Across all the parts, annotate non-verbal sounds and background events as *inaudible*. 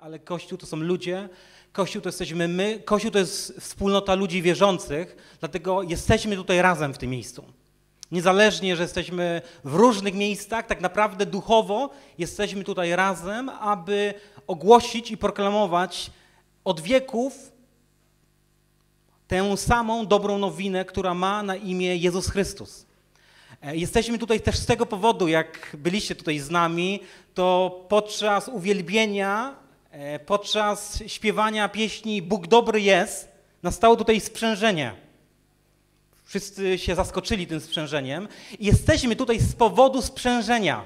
ale Kościół to są ludzie, Kościół to jesteśmy my, Kościół to jest wspólnota ludzi wierzących, dlatego jesteśmy tutaj razem w tym miejscu. Niezależnie, że jesteśmy w różnych miejscach, tak naprawdę duchowo jesteśmy tutaj razem, aby ogłosić i proklamować od wieków tę samą dobrą nowinę, która ma na imię Jezus Chrystus. E, jesteśmy tutaj też z tego powodu, jak byliście tutaj z nami, to podczas uwielbienia, podczas śpiewania pieśni Bóg dobry jest, nastało tutaj sprzężenie. Wszyscy się zaskoczyli tym sprzężeniem. I jesteśmy tutaj z powodu sprzężenia.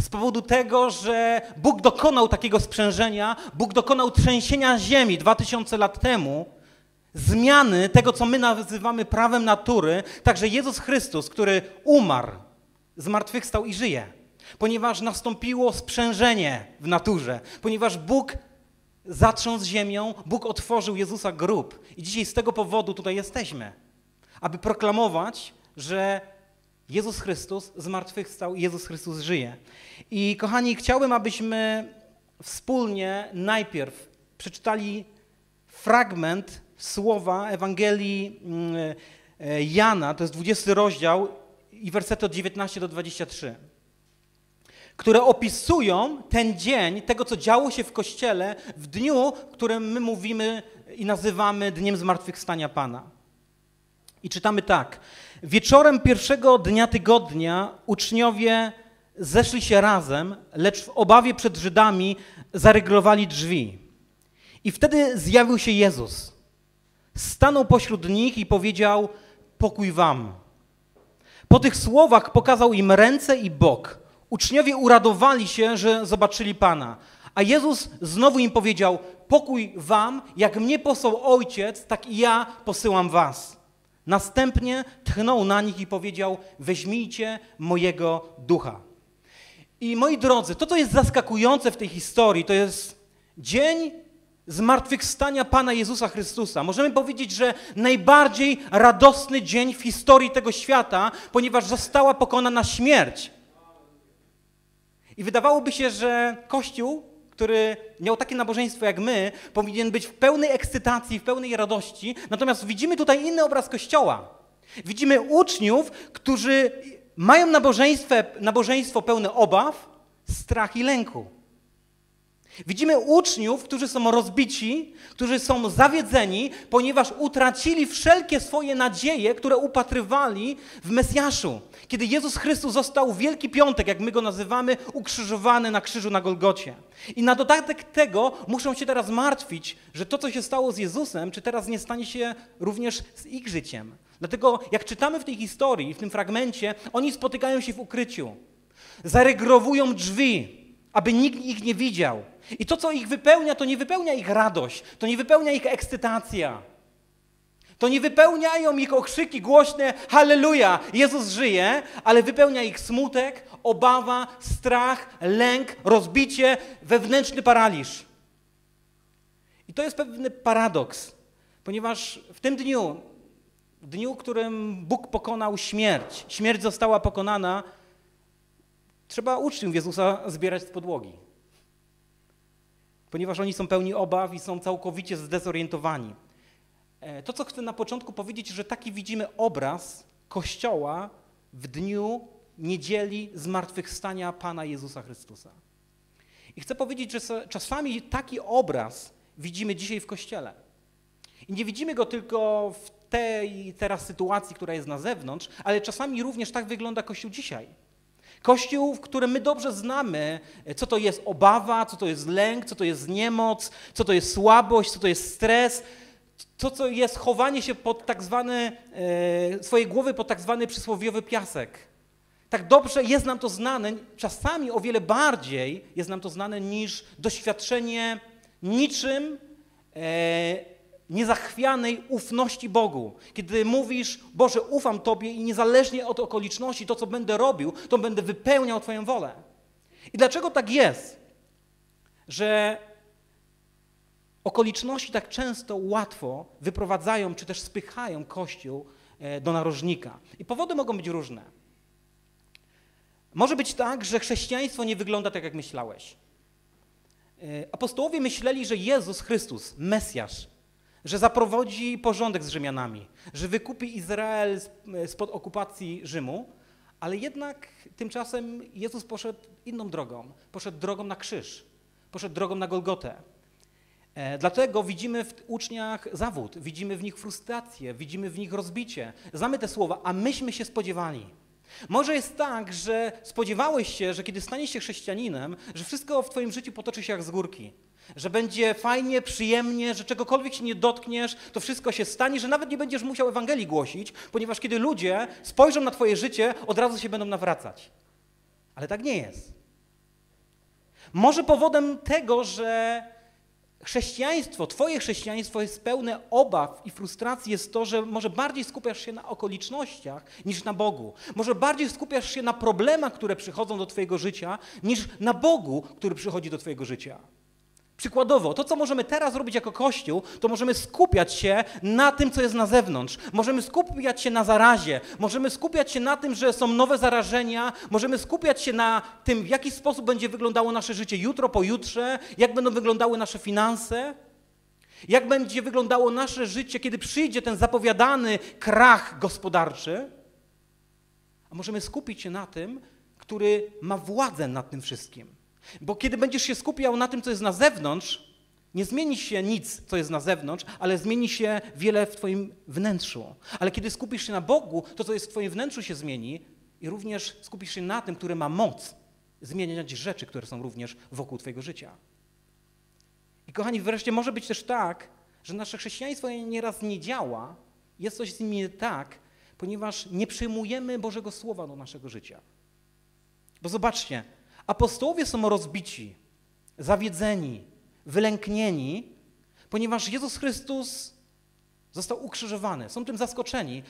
Z powodu tego, że Bóg dokonał takiego sprzężenia, Bóg dokonał trzęsienia ziemi 2000 lat temu, zmiany tego, co my nazywamy prawem natury, także Jezus Chrystus, który umarł, zmartwychwstał i żyje, ponieważ nastąpiło sprzężenie w naturze, ponieważ Bóg zatrząsł ziemią, Bóg otworzył Jezusa grób. I dzisiaj z tego powodu tutaj jesteśmy, aby proklamować, że Jezus Chrystus zmartwychwstał i Jezus Chrystus żyje. I kochani, chciałbym, abyśmy wspólnie najpierw przeczytali fragment słowa Ewangelii mm, e, Jana, to jest 20 rozdział i wersety od 19 do 23, które opisują ten dzień, tego co działo się w Kościele w dniu, którym my mówimy i nazywamy Dniem Zmartwychwstania Pana. I czytamy tak. Wieczorem pierwszego dnia tygodnia uczniowie zeszli się razem, lecz w obawie przed Żydami zareglowali drzwi. I wtedy zjawił się Jezus – stanął pośród nich i powiedział: Pokój wam. Po tych słowach pokazał im ręce i bok. Uczniowie uradowali się, że zobaczyli Pana. A Jezus znowu im powiedział: Pokój wam, jak mnie posłał Ojciec, tak i ja posyłam was. Następnie tchnął na nich i powiedział: Weźmijcie mojego ducha. I moi drodzy, to, co jest zaskakujące w tej historii, to jest dzień zmartwychwstania Pana Jezusa Chrystusa. Możemy powiedzieć, że najbardziej radosny dzień w historii tego świata, ponieważ została pokonana śmierć. I wydawałoby się, że Kościół, który miał takie nabożeństwo jak my, powinien być w pełnej ekscytacji, w pełnej radości. Natomiast widzimy tutaj inny obraz Kościoła. Widzimy uczniów, którzy mają nabożeństwo, nabożeństwo pełne obaw, strach i lęku. Widzimy uczniów, którzy są rozbici, którzy są zawiedzeni, ponieważ utracili wszelkie swoje nadzieje, które upatrywali w Mesjaszu. Kiedy Jezus Chrystus został w Wielki Piątek, jak my go nazywamy, ukrzyżowany na krzyżu na Golgocie. I na dodatek tego muszą się teraz martwić, że to, co się stało z Jezusem, czy teraz nie stanie się również z ich życiem. Dlatego, jak czytamy w tej historii, w tym fragmencie, oni spotykają się w ukryciu. Zaregrowują drzwi, aby nikt ich nie widział. I to, co ich wypełnia, to nie wypełnia ich radość, to nie wypełnia ich ekscytacja. To nie wypełniają ich okrzyki głośne Halleluja, Jezus żyje, ale wypełnia ich smutek, obawa, strach, lęk, rozbicie, wewnętrzny paraliż. I to jest pewny paradoks, ponieważ w tym dniu, dniu, w którym Bóg pokonał śmierć, śmierć została pokonana, trzeba uczniów Jezusa zbierać z podłogi ponieważ oni są pełni obaw i są całkowicie zdezorientowani. E, to, co chcę na początku powiedzieć, że taki widzimy obraz Kościoła w dniu niedzieli zmartwychwstania Pana Jezusa Chrystusa. I chcę powiedzieć, że czasami taki obraz widzimy dzisiaj w Kościele. I nie widzimy go tylko w tej teraz sytuacji, która jest na zewnątrz, ale czasami również tak wygląda Kościół dzisiaj. Kościół, w którym my dobrze znamy, co to jest obawa, co to jest lęk, co to jest niemoc, co to jest słabość, co to jest stres, to, co jest chowanie się pod tak zwany, e, swojej głowy pod tak zwany przysłowiowy piasek. Tak dobrze jest nam to znane, czasami o wiele bardziej jest nam to znane niż doświadczenie niczym e, niezachwianej ufności Bogu. Kiedy mówisz, Boże, ufam Tobie i niezależnie od okoliczności, to co będę robił, to będę wypełniał Twoją wolę. I dlaczego tak jest, że okoliczności tak często łatwo wyprowadzają, czy też spychają Kościół e, do narożnika? I powody mogą być różne. Może być tak, że chrześcijaństwo nie wygląda tak, jak myślałeś. E, apostołowie myśleli, że Jezus Chrystus, Mesjasz, że zaprowadzi porządek z Rzymianami, że wykupi Izrael spod okupacji Rzymu, ale jednak tymczasem Jezus poszedł inną drogą. Poszedł drogą na krzyż, poszedł drogą na Golgotę. E, dlatego widzimy w uczniach zawód, widzimy w nich frustrację, widzimy w nich rozbicie. Znamy te słowa, a myśmy się spodziewali. Może jest tak, że spodziewałeś się, że kiedy staniesz się chrześcijaninem, że wszystko w Twoim życiu potoczy się jak z górki. Że będzie fajnie, przyjemnie, że czegokolwiek się nie dotkniesz, to wszystko się stanie, że nawet nie będziesz musiał Ewangelii głosić, ponieważ kiedy ludzie spojrzą na Twoje życie, od razu się będą nawracać. Ale tak nie jest. Może powodem tego, że chrześcijaństwo, Twoje chrześcijaństwo jest pełne obaw i frustracji, jest to, że może bardziej skupiasz się na okolicznościach niż na Bogu. Może bardziej skupiasz się na problemach, które przychodzą do Twojego życia, niż na Bogu, który przychodzi do Twojego życia. Przykładowo, to co możemy teraz robić jako Kościół, to możemy skupiać się na tym, co jest na zewnątrz. Możemy skupiać się na zarazie, możemy skupiać się na tym, że są nowe zarażenia, możemy skupiać się na tym, w jaki sposób będzie wyglądało nasze życie jutro, pojutrze, jak będą wyglądały nasze finanse, jak będzie wyglądało nasze życie, kiedy przyjdzie ten zapowiadany krach gospodarczy. A możemy skupić się na tym, który ma władzę nad tym wszystkim bo kiedy będziesz się skupiał na tym, co jest na zewnątrz, nie zmieni się nic, co jest na zewnątrz, ale zmieni się wiele w Twoim wnętrzu. Ale kiedy skupisz się na Bogu, to, co jest w Twoim wnętrzu, się zmieni i również skupisz się na tym, który ma moc zmieniać rzeczy, które są również wokół Twojego życia. I kochani, wreszcie może być też tak, że nasze chrześcijaństwo nieraz nie działa, jest coś z nim nie tak, ponieważ nie przyjmujemy Bożego Słowa do naszego życia. Bo zobaczcie, Apostołowie są rozbici, zawiedzeni, wylęknieni, ponieważ Jezus Chrystus został ukrzyżowany. Są tym zaskoczeni.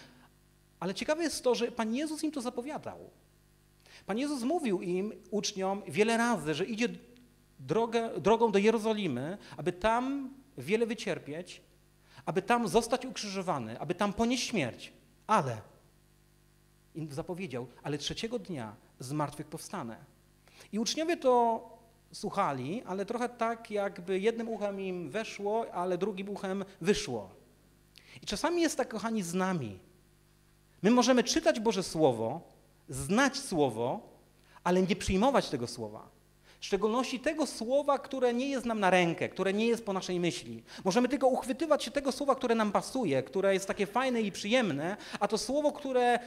Ale ciekawe jest to, że Pan Jezus im to zapowiadał. Pan Jezus mówił im, uczniom, wiele razy, że idzie drogę, drogą do Jerozolimy, aby tam wiele wycierpieć, aby tam zostać ukrzyżowany, aby tam ponieść śmierć. Ale, im zapowiedział, ale trzeciego dnia z martwych powstanę. I uczniowie to słuchali, ale trochę tak, jakby jednym uchem im weszło, ale drugim uchem wyszło. I czasami jest tak, kochani, z nami. My możemy czytać Boże Słowo, znać Słowo, ale nie przyjmować tego Słowa. W szczególności tego słowa, które nie jest nam na rękę, które nie jest po naszej myśli. Możemy tylko uchwytywać się tego słowa, które nam pasuje, które jest takie fajne i przyjemne, a to słowo, które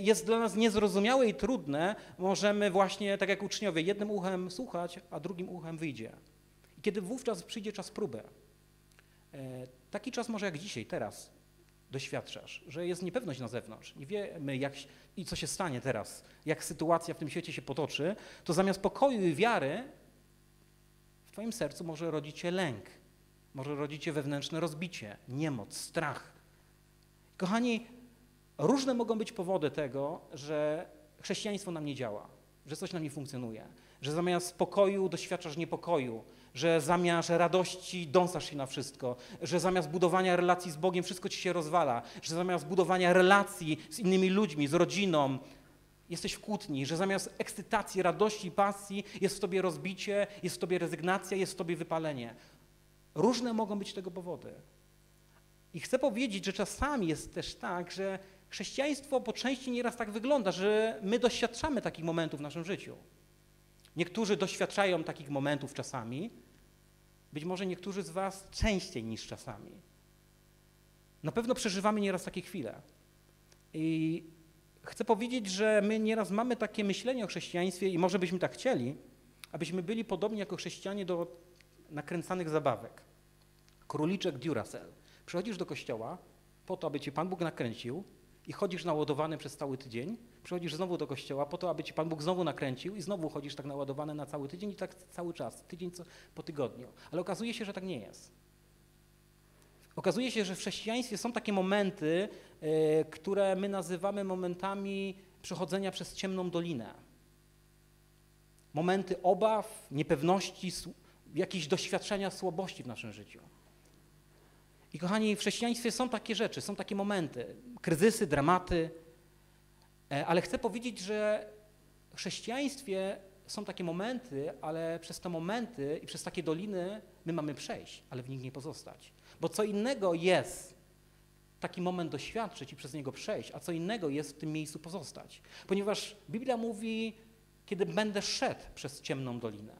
jest dla nas niezrozumiałe i trudne, możemy właśnie, tak jak uczniowie, jednym uchem słuchać, a drugim uchem wyjdzie. I kiedy wówczas przyjdzie czas próby, e, taki czas może jak dzisiaj, teraz doświadczasz, że jest niepewność na zewnątrz, nie wiemy jak i co się stanie teraz, jak sytuacja w tym świecie się potoczy, to zamiast pokoju i wiary w twoim sercu może rodzić się lęk, może rodzić się wewnętrzne rozbicie, niemoc, strach. Kochani, Różne mogą być powody tego, że chrześcijaństwo nam nie działa, że coś nam nie funkcjonuje, że zamiast spokoju doświadczasz niepokoju, że zamiast radości dąsasz się na wszystko, że zamiast budowania relacji z Bogiem wszystko ci się rozwala, że zamiast budowania relacji z innymi ludźmi, z rodziną, jesteś w kłótni, że zamiast ekscytacji, radości pasji jest w tobie rozbicie, jest w tobie rezygnacja, jest w tobie wypalenie. Różne mogą być tego powody. I chcę powiedzieć, że czasami jest też tak, że Chrześcijaństwo po części nieraz tak wygląda, że my doświadczamy takich momentów w naszym życiu. Niektórzy doświadczają takich momentów czasami, być może niektórzy z Was częściej niż czasami. Na pewno przeżywamy nieraz takie chwile. I chcę powiedzieć, że my nieraz mamy takie myślenie o chrześcijaństwie i może byśmy tak chcieli, abyśmy byli podobni jako chrześcijanie do nakręcanych zabawek. Króliczek Duracell. Przychodzisz do kościoła po to, aby cię Pan Bóg nakręcił, i chodzisz naładowany przez cały tydzień, przychodzisz znowu do kościoła po to, aby ci Pan Bóg znowu nakręcił i znowu chodzisz tak naładowany na cały tydzień i tak cały czas, tydzień po tygodniu. Ale okazuje się, że tak nie jest. Okazuje się, że w chrześcijaństwie są takie momenty, y, które my nazywamy momentami przechodzenia przez ciemną dolinę. Momenty obaw, niepewności, jakieś doświadczenia słabości w naszym życiu. I kochani, w chrześcijaństwie są takie rzeczy, są takie momenty, kryzysy, dramaty, e, ale chcę powiedzieć, że w chrześcijaństwie są takie momenty, ale przez te momenty i przez takie doliny my mamy przejść, ale w nich nie pozostać. Bo co innego jest taki moment doświadczyć i przez niego przejść, a co innego jest w tym miejscu pozostać. Ponieważ Biblia mówi, kiedy będę szedł przez ciemną dolinę.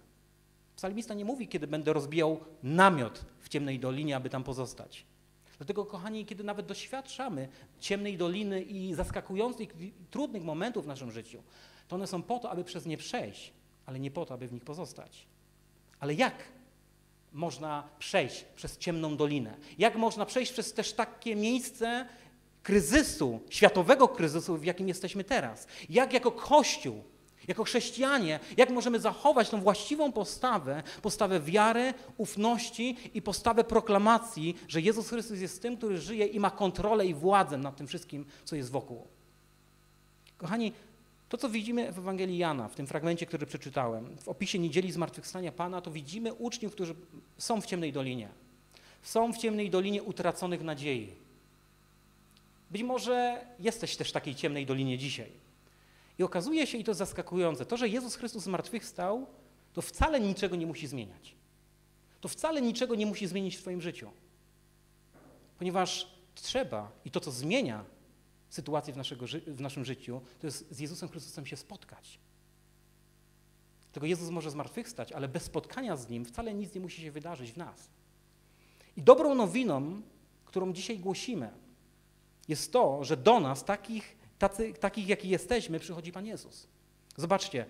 Psalmista nie mówi, kiedy będę rozbijał namiot ciemnej dolinie, aby tam pozostać. Dlatego, kochani, kiedy nawet doświadczamy ciemnej doliny i zaskakujących, trudnych momentów w naszym życiu, to one są po to, aby przez nie przejść, ale nie po to, aby w nich pozostać. Ale jak można przejść przez ciemną dolinę? Jak można przejść przez też takie miejsce kryzysu, światowego kryzysu, w jakim jesteśmy teraz? Jak jako Kościół jako chrześcijanie, jak możemy zachować tą właściwą postawę, postawę wiary, ufności i postawę proklamacji, że Jezus Chrystus jest tym, który żyje i ma kontrolę i władzę nad tym wszystkim, co jest wokół. Kochani, to, co widzimy w Ewangelii Jana, w tym fragmencie, który przeczytałem, w opisie niedzieli zmartwychwstania Pana, to widzimy uczniów, którzy są w ciemnej dolinie. Są w ciemnej dolinie utraconych nadziei. Być może jesteś też w takiej ciemnej dolinie dzisiaj. I okazuje się, i to zaskakujące, to, że Jezus Chrystus zmartwychwstał, to wcale niczego nie musi zmieniać. To wcale niczego nie musi zmienić w Twoim życiu. Ponieważ trzeba, i to, co zmienia sytuację w, naszego, w naszym życiu, to jest z Jezusem Chrystusem się spotkać. Tego Jezus może zmartwychwstać, ale bez spotkania z Nim wcale nic nie musi się wydarzyć w nas. I dobrą nowiną, którą dzisiaj głosimy, jest to, że do nas, takich tacy, takich, jaki jesteśmy, przychodzi Pan Jezus. Zobaczcie,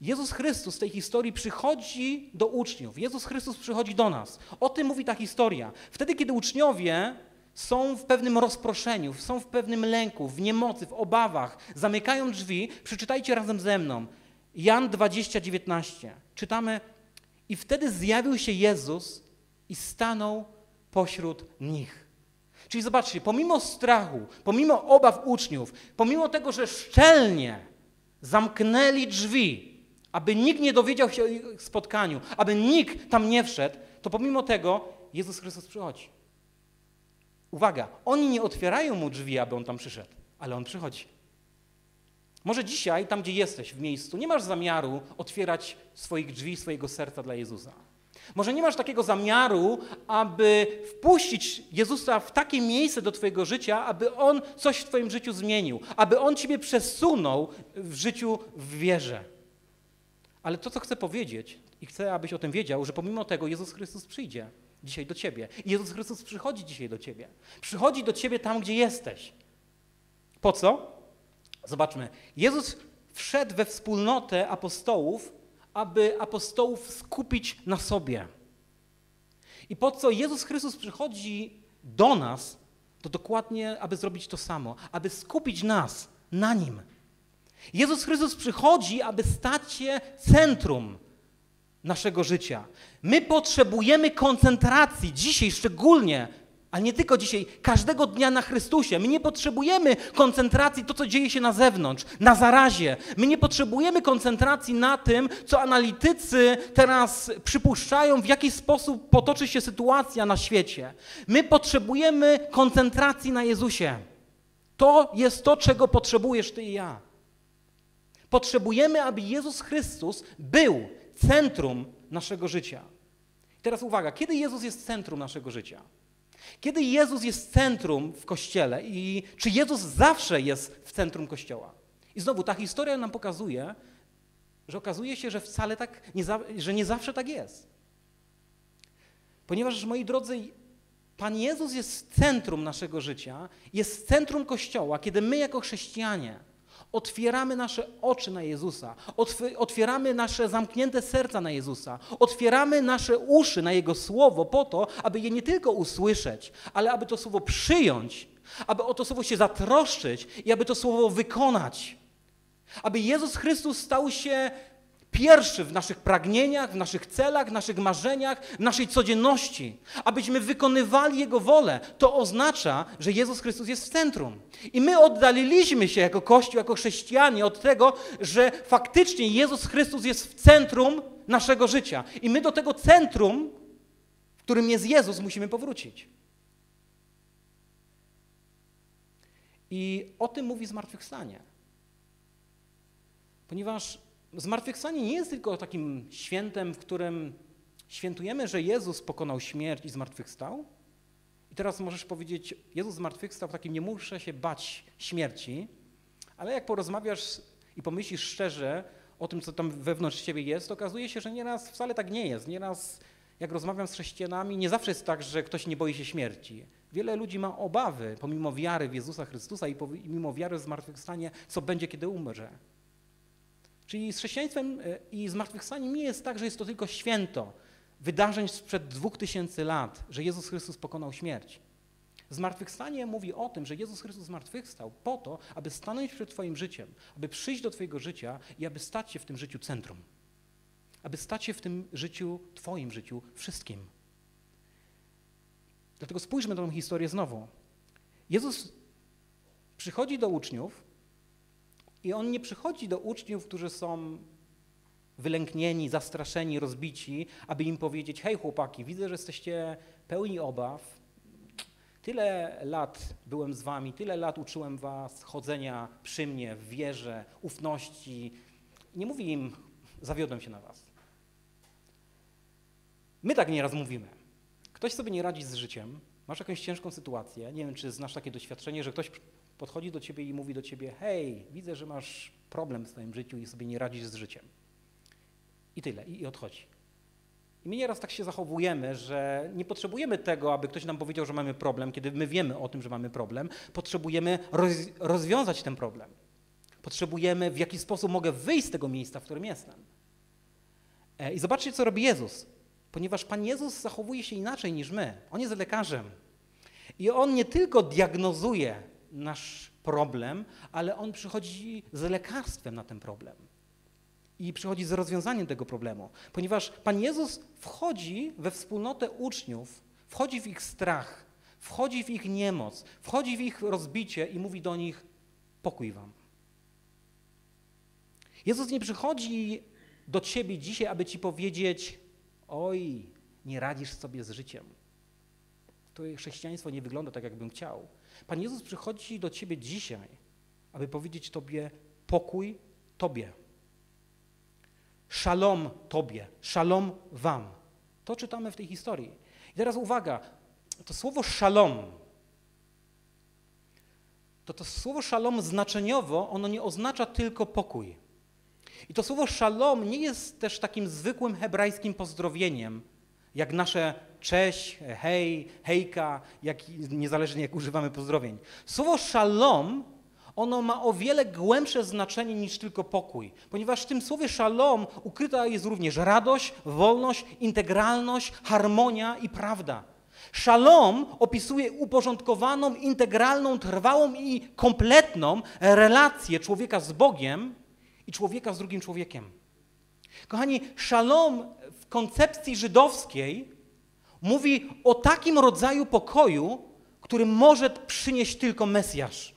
Jezus Chrystus w tej historii przychodzi do uczniów. Jezus Chrystus przychodzi do nas. O tym mówi ta historia. Wtedy, kiedy uczniowie są w pewnym rozproszeniu, są w pewnym lęku, w niemocy, w obawach, zamykają drzwi, przeczytajcie razem ze mną. Jan 20, 19. Czytamy, i wtedy zjawił się Jezus i stanął pośród nich. Czyli zobaczcie, pomimo strachu, pomimo obaw uczniów, pomimo tego, że szczelnie zamknęli drzwi, aby nikt nie dowiedział się o ich spotkaniu, aby nikt tam nie wszedł, to pomimo tego Jezus Chrystus przychodzi. Uwaga, oni nie otwierają mu drzwi, aby on tam przyszedł, ale on przychodzi. Może dzisiaj, tam gdzie jesteś, w miejscu, nie masz zamiaru otwierać swoich drzwi, swojego serca dla Jezusa. Może nie masz takiego zamiaru, aby wpuścić Jezusa w takie miejsce do Twojego życia, aby On coś w Twoim życiu zmienił, aby On Ciebie przesunął w życiu w wierze. Ale to, co chcę powiedzieć, i chcę, abyś o tym wiedział, że pomimo tego Jezus Chrystus przyjdzie dzisiaj do Ciebie. I Jezus Chrystus przychodzi dzisiaj do Ciebie. Przychodzi do Ciebie tam, gdzie jesteś. Po co? Zobaczmy. Jezus wszedł we wspólnotę apostołów aby apostołów skupić na sobie. I po co Jezus Chrystus przychodzi do nas, to dokładnie, aby zrobić to samo, aby skupić nas na Nim. Jezus Chrystus przychodzi, aby stać się centrum naszego życia. My potrzebujemy koncentracji dzisiaj szczególnie ale nie tylko dzisiaj, każdego dnia na Chrystusie. My nie potrzebujemy koncentracji to, co dzieje się na zewnątrz, na zarazie. My nie potrzebujemy koncentracji na tym, co analitycy teraz przypuszczają, w jaki sposób potoczy się sytuacja na świecie. My potrzebujemy koncentracji na Jezusie. To jest to, czego potrzebujesz ty i ja. Potrzebujemy, aby Jezus Chrystus był centrum naszego życia. I teraz uwaga, kiedy Jezus jest centrum naszego życia? Kiedy Jezus jest centrum w Kościele i czy Jezus zawsze jest w centrum Kościoła? I znowu ta historia nam pokazuje, że okazuje się, że wcale tak, nie za, że nie zawsze tak jest. Ponieważ, moi drodzy, Pan Jezus jest centrum naszego życia, jest centrum Kościoła, kiedy my jako chrześcijanie Otwieramy nasze oczy na Jezusa, otwieramy nasze zamknięte serca na Jezusa, otwieramy nasze uszy na Jego słowo po to, aby je nie tylko usłyszeć, ale aby to słowo przyjąć, aby o to słowo się zatroszczyć i aby to słowo wykonać. Aby Jezus Chrystus stał się pierwszy w naszych pragnieniach, w naszych celach, w naszych marzeniach, w naszej codzienności, abyśmy wykonywali Jego wolę. To oznacza, że Jezus Chrystus jest w centrum. I my oddaliliśmy się jako Kościół, jako chrześcijanie od tego, że faktycznie Jezus Chrystus jest w centrum naszego życia. I my do tego centrum, w którym jest Jezus, musimy powrócić. I o tym mówi zmartwychwstanie. Ponieważ Zmartwychwstanie nie jest tylko takim świętem, w którym świętujemy, że Jezus pokonał śmierć i zmartwychwstał. I teraz możesz powiedzieć, Jezus zmartwychwstał, takim nie muszę się bać śmierci, ale jak porozmawiasz i pomyślisz szczerze o tym, co tam wewnątrz ciebie jest, okazuje się, że nieraz wcale tak nie jest. Nieraz, jak rozmawiam z chrześcijanami, nie zawsze jest tak, że ktoś nie boi się śmierci. Wiele ludzi ma obawy, pomimo wiary w Jezusa Chrystusa i pomimo wiary w zmartwychwstanie, co będzie, kiedy umrze. Czyli z chrześcijaństwem e, i zmartwychwstaniem nie jest tak, że jest to tylko święto wydarzeń sprzed dwóch tysięcy lat, że Jezus Chrystus pokonał śmierć. Zmartwychwstanie mówi o tym, że Jezus Chrystus zmartwychwstał po to, aby stanąć przed Twoim życiem, aby przyjść do Twojego życia i aby stać się w tym życiu centrum. Aby stać się w tym życiu, Twoim życiu, wszystkim. Dlatego spójrzmy na tę historię znowu. Jezus przychodzi do uczniów i on nie przychodzi do uczniów, którzy są wylęknieni, zastraszeni, rozbici, aby im powiedzieć: Hej, chłopaki, widzę, że jesteście pełni obaw. Tyle lat byłem z wami, tyle lat uczyłem was chodzenia przy mnie w wierze, ufności. Nie mówi im: Zawiodłem się na was. My tak nieraz mówimy. Ktoś sobie nie radzi z życiem, masz jakąś ciężką sytuację, nie wiem, czy znasz takie doświadczenie, że ktoś podchodzi do ciebie i mówi do ciebie: Hej, widzę, że masz problem w swoim życiu i sobie nie radzisz z życiem. I tyle, i, i odchodzi. I my nieraz tak się zachowujemy, że nie potrzebujemy tego, aby ktoś nam powiedział, że mamy problem, kiedy my wiemy o tym, że mamy problem. Potrzebujemy roz, rozwiązać ten problem. Potrzebujemy, w jaki sposób mogę wyjść z tego miejsca, w którym jestem. E, I zobaczcie, co robi Jezus. Ponieważ Pan Jezus zachowuje się inaczej niż my. On jest lekarzem. I On nie tylko diagnozuje nasz problem, ale On przychodzi z lekarstwem na ten problem i przychodzi z rozwiązaniem tego problemu. Ponieważ Pan Jezus wchodzi we wspólnotę uczniów, wchodzi w ich strach, wchodzi w ich niemoc, wchodzi w ich rozbicie i mówi do nich: pokój wam. Jezus nie przychodzi do ciebie dzisiaj, aby ci powiedzieć: Oj, nie radzisz sobie z życiem. To chrześcijaństwo nie wygląda tak, jakbym chciał. Pan Jezus przychodzi do ciebie dzisiaj, aby powiedzieć tobie: pokój tobie. Szalom Tobie, szalom Wam. To czytamy w tej historii. I teraz uwaga, to słowo szalom, to to słowo szalom znaczeniowo, ono nie oznacza tylko pokój. I to słowo szalom nie jest też takim zwykłym hebrajskim pozdrowieniem, jak nasze cześć, hej, hejka, jak, niezależnie jak używamy pozdrowień. Słowo szalom ono ma o wiele głębsze znaczenie niż tylko pokój, ponieważ w tym słowie szalom ukryta jest również radość, wolność, integralność, harmonia i prawda. Szalom opisuje uporządkowaną, integralną, trwałą i kompletną relację człowieka z Bogiem i człowieka z drugim człowiekiem. Kochani, szalom w koncepcji żydowskiej mówi o takim rodzaju pokoju, który może przynieść tylko Mesjasz.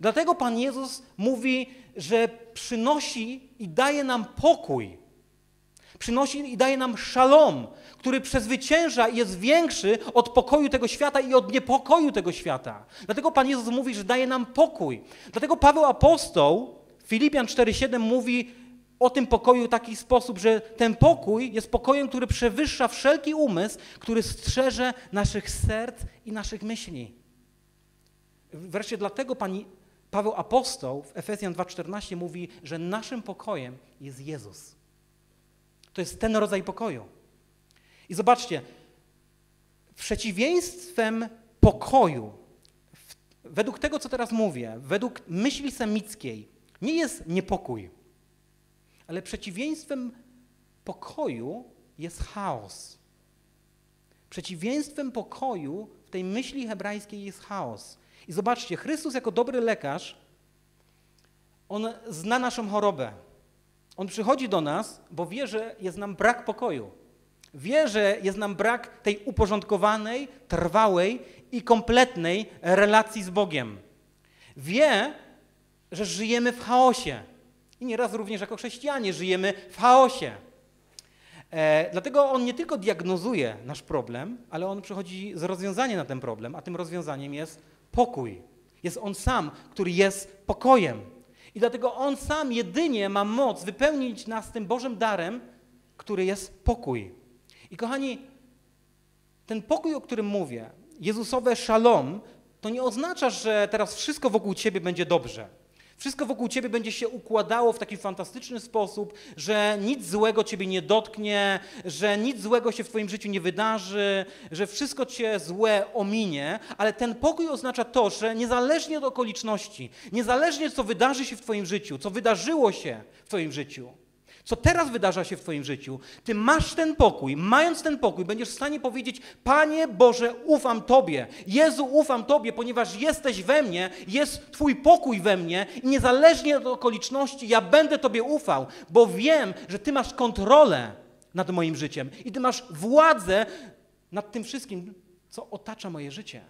Dlatego Pan Jezus mówi, że przynosi i daje nam pokój. Przynosi i daje nam szalom, który przezwycięża i jest większy od pokoju tego świata i od niepokoju tego świata. Dlatego Pan Jezus mówi, że daje nam pokój. Dlatego Paweł Apostoł, Filipian 4,7 mówi o tym pokoju w taki sposób, że ten pokój jest pokojem, który przewyższa wszelki umysł, który strzeże naszych serc i naszych myśli. Wreszcie dlatego Pan Paweł Apostoł w Efezjan 2,14 mówi, że naszym pokojem jest Jezus. To jest ten rodzaj pokoju. I zobaczcie, przeciwieństwem pokoju, według tego, co teraz mówię, według myśli semickiej, nie jest niepokój, ale przeciwieństwem pokoju jest chaos. Przeciwieństwem pokoju w tej myśli hebrajskiej jest chaos. I zobaczcie, Chrystus jako dobry lekarz, on zna naszą chorobę. On przychodzi do nas, bo wie, że jest nam brak pokoju. Wie, że jest nam brak tej uporządkowanej, trwałej i kompletnej relacji z Bogiem. Wie, że żyjemy w chaosie. I nieraz również jako chrześcijanie żyjemy w chaosie. E, dlatego on nie tylko diagnozuje nasz problem, ale on przychodzi z rozwiązaniem na ten problem, a tym rozwiązaniem jest pokój. Jest On sam, który jest pokojem. I dlatego On sam jedynie ma moc wypełnić nas tym Bożym darem, który jest pokój. I kochani, ten pokój, o którym mówię, Jezusowe szalom, to nie oznacza, że teraz wszystko wokół ciebie będzie dobrze. Wszystko wokół ciebie będzie się układało w taki fantastyczny sposób, że nic złego ciebie nie dotknie, że nic złego się w twoim życiu nie wydarzy, że wszystko cię złe ominie, ale ten pokój oznacza to, że niezależnie od okoliczności, niezależnie co wydarzy się w twoim życiu, co wydarzyło się w twoim życiu, co teraz wydarza się w Twoim życiu, Ty masz ten pokój, mając ten pokój, będziesz w stanie powiedzieć: Panie Boże, ufam Tobie. Jezu, ufam Tobie, ponieważ jesteś we mnie, jest Twój pokój we mnie i niezależnie od okoliczności, ja będę Tobie ufał, bo wiem, że Ty masz kontrolę nad moim życiem i Ty masz władzę nad tym wszystkim, co otacza moje życie.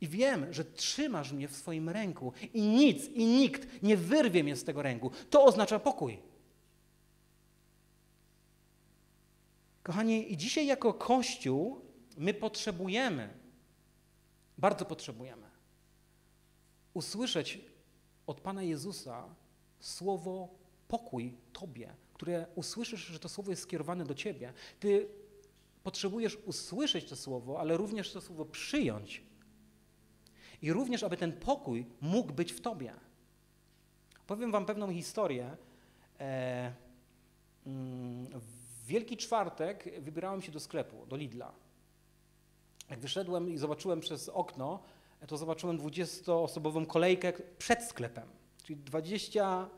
I wiem, że trzymasz mnie w swoim ręku i nic i nikt nie wyrwie mnie z tego ręku. To oznacza pokój. Kochani, dzisiaj jako Kościół my potrzebujemy, bardzo potrzebujemy, usłyszeć od Pana Jezusa słowo pokój Tobie, które usłyszysz, że to słowo jest skierowane do Ciebie. Ty potrzebujesz usłyszeć to słowo, ale również to słowo przyjąć. I również, aby ten pokój mógł być w Tobie. Powiem Wam pewną historię. E, mm, Wielki Czwartek wybierałem się do sklepu, do Lidla. Jak wyszedłem i zobaczyłem przez okno, to zobaczyłem 20-osobową kolejkę przed sklepem. Czyli 20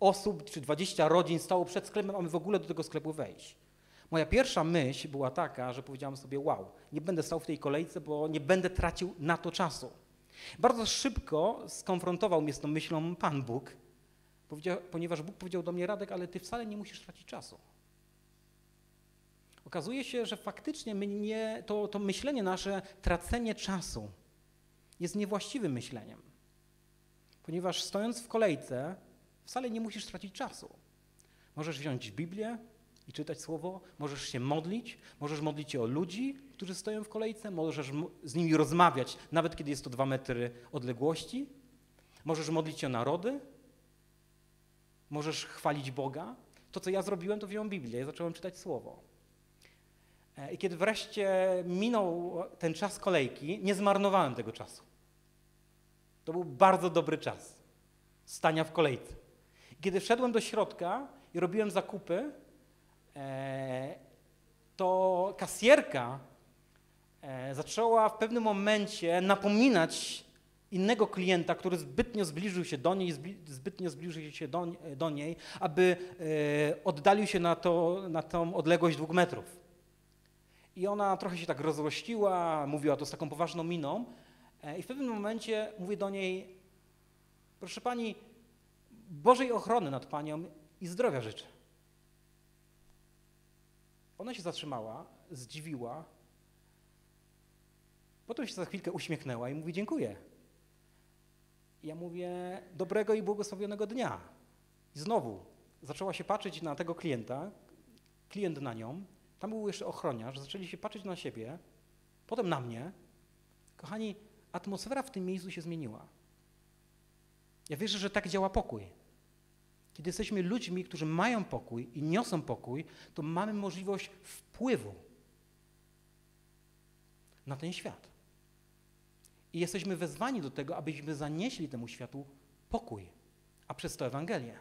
osób czy 20 rodzin stało przed sklepem, aby w ogóle do tego sklepu wejść. Moja pierwsza myśl była taka, że powiedziałem sobie: Wow, nie będę stał w tej kolejce, bo nie będę tracił na to czasu. Bardzo szybko skonfrontował mnie z tą myślą Pan Bóg, ponieważ Bóg powiedział do mnie: Radek, ale ty wcale nie musisz tracić czasu okazuje się, że faktycznie nie, to, to myślenie nasze, tracenie czasu jest niewłaściwym myśleniem. Ponieważ stojąc w kolejce, wcale nie musisz tracić czasu. Możesz wziąć Biblię i czytać słowo, możesz się modlić, możesz modlić się o ludzi, którzy stoją w kolejce, możesz z nimi rozmawiać, nawet kiedy jest to dwa metry odległości. Możesz modlić się o narody, możesz chwalić Boga. To, co ja zrobiłem, to wziąłem Biblię i zacząłem czytać słowo. E, I kiedy wreszcie minął ten czas kolejki, nie zmarnowałem tego czasu. To był bardzo dobry czas stania w kolejce. I kiedy wszedłem do środka i robiłem zakupy, e, to kasjerka e, zaczęła w pewnym momencie napominać innego klienta, który zbytnio zbliżył się do niej, zbytnio zbliżył się do, do niej, aby oddalił się na, to, na tą odległość dwóch metrów. I ona trochę się tak rozrościła, mówiła to z taką poważną miną. E, I w pewnym momencie mówię do niej, proszę pani, Bożej ochrony nad panią i zdrowia życzę. Ona się zatrzymała, zdziwiła, potem się za chwilkę uśmiechnęła i mówi dziękuję. I ja mówię dobrego i błogosławionego dnia. I znowu zaczęła się patrzeć na tego klienta, klient na nią, tam był jeszcze ochroniarz, zaczęli się patrzeć na siebie, potem na mnie. Kochani, atmosfera w tym miejscu się zmieniła. Ja wierzę, że tak działa pokój. Kiedy jesteśmy ludźmi, którzy mają pokój i niosą pokój, to mamy możliwość wpływu na ten świat. I jesteśmy wezwani do tego, abyśmy zanieśli temu światu pokój, a przez to Ewangelię.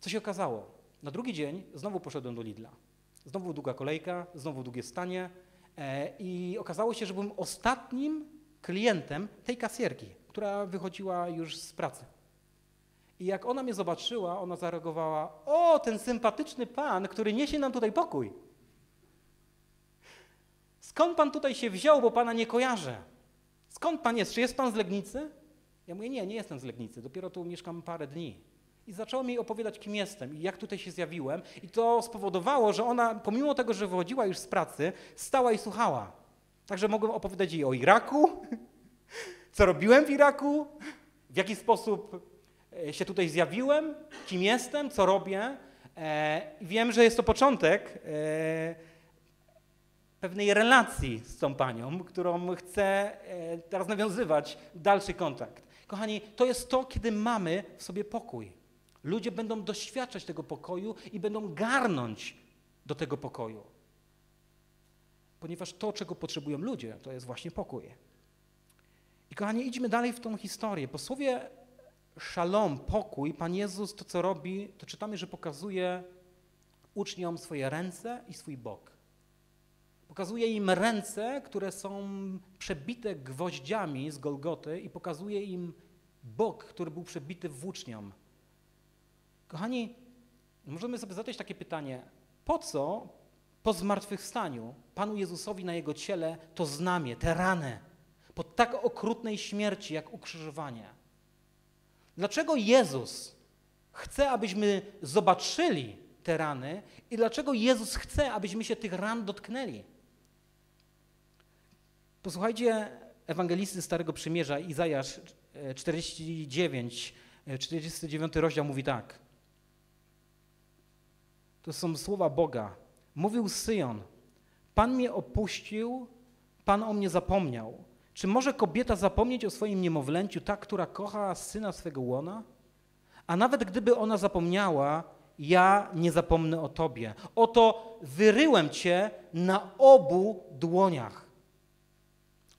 Co się okazało? Na drugi dzień znowu poszedłem do Lidla. Znowu długa kolejka, znowu długie stanie e, i okazało się, że byłem ostatnim klientem tej kasjerki, która wychodziła już z pracy. I jak ona mnie zobaczyła, ona zareagowała: O, ten sympatyczny pan, który niesie nam tutaj pokój. Skąd pan tutaj się wziął, bo pana nie kojarzę? Skąd pan jest? Czy jest pan z Legnicy? Ja mówię: Nie, nie jestem z Legnicy, dopiero tu mieszkam parę dni. I zaczęła mi opowiadać, kim jestem i jak tutaj się zjawiłem. I to spowodowało, że ona, pomimo tego, że wychodziła już z pracy, stała i słuchała. Także mogłem opowiadać jej o Iraku, *laughs* co robiłem w Iraku, w jaki sposób e, się tutaj zjawiłem, kim jestem, co robię. E, wiem, że jest to początek e, pewnej relacji z tą panią, którą chcę teraz nawiązywać dalszy kontakt. Kochani, to jest to, kiedy mamy w sobie pokój. Ludzie będą doświadczać tego pokoju i będą garnąć do tego pokoju. Ponieważ to, czego potrzebują ludzie, to jest właśnie pokój. I kochani, idźmy dalej w tą historię. Po słowie szalom, pokój, Pan Jezus to, co robi, to czytamy, że pokazuje uczniom swoje ręce i swój bok. Pokazuje im ręce, które są przebite gwoździami z Golgoty i pokazuje im bok, który był przebity włócznią. Kochani, możemy sobie zadać takie pytanie, po co po zmartwychwstaniu Panu Jezusowi na Jego ciele to znamie, te rany, po tak okrutnej śmierci jak ukrzyżowanie? Dlaczego Jezus chce, abyśmy zobaczyli te rany i dlaczego Jezus chce, abyśmy się tych ran dotknęli? Posłuchajcie ewangelisty Starego Przymierza, Izajasz 49, 49 rozdział mówi tak. To są słowa Boga. Mówił Syjon, Pan mnie opuścił, Pan o mnie zapomniał. Czy może kobieta zapomnieć o swoim niemowlęciu, ta, która kocha syna swego łona? A nawet gdyby ona zapomniała, ja nie zapomnę o Tobie. Oto wyryłem Cię na obu dłoniach.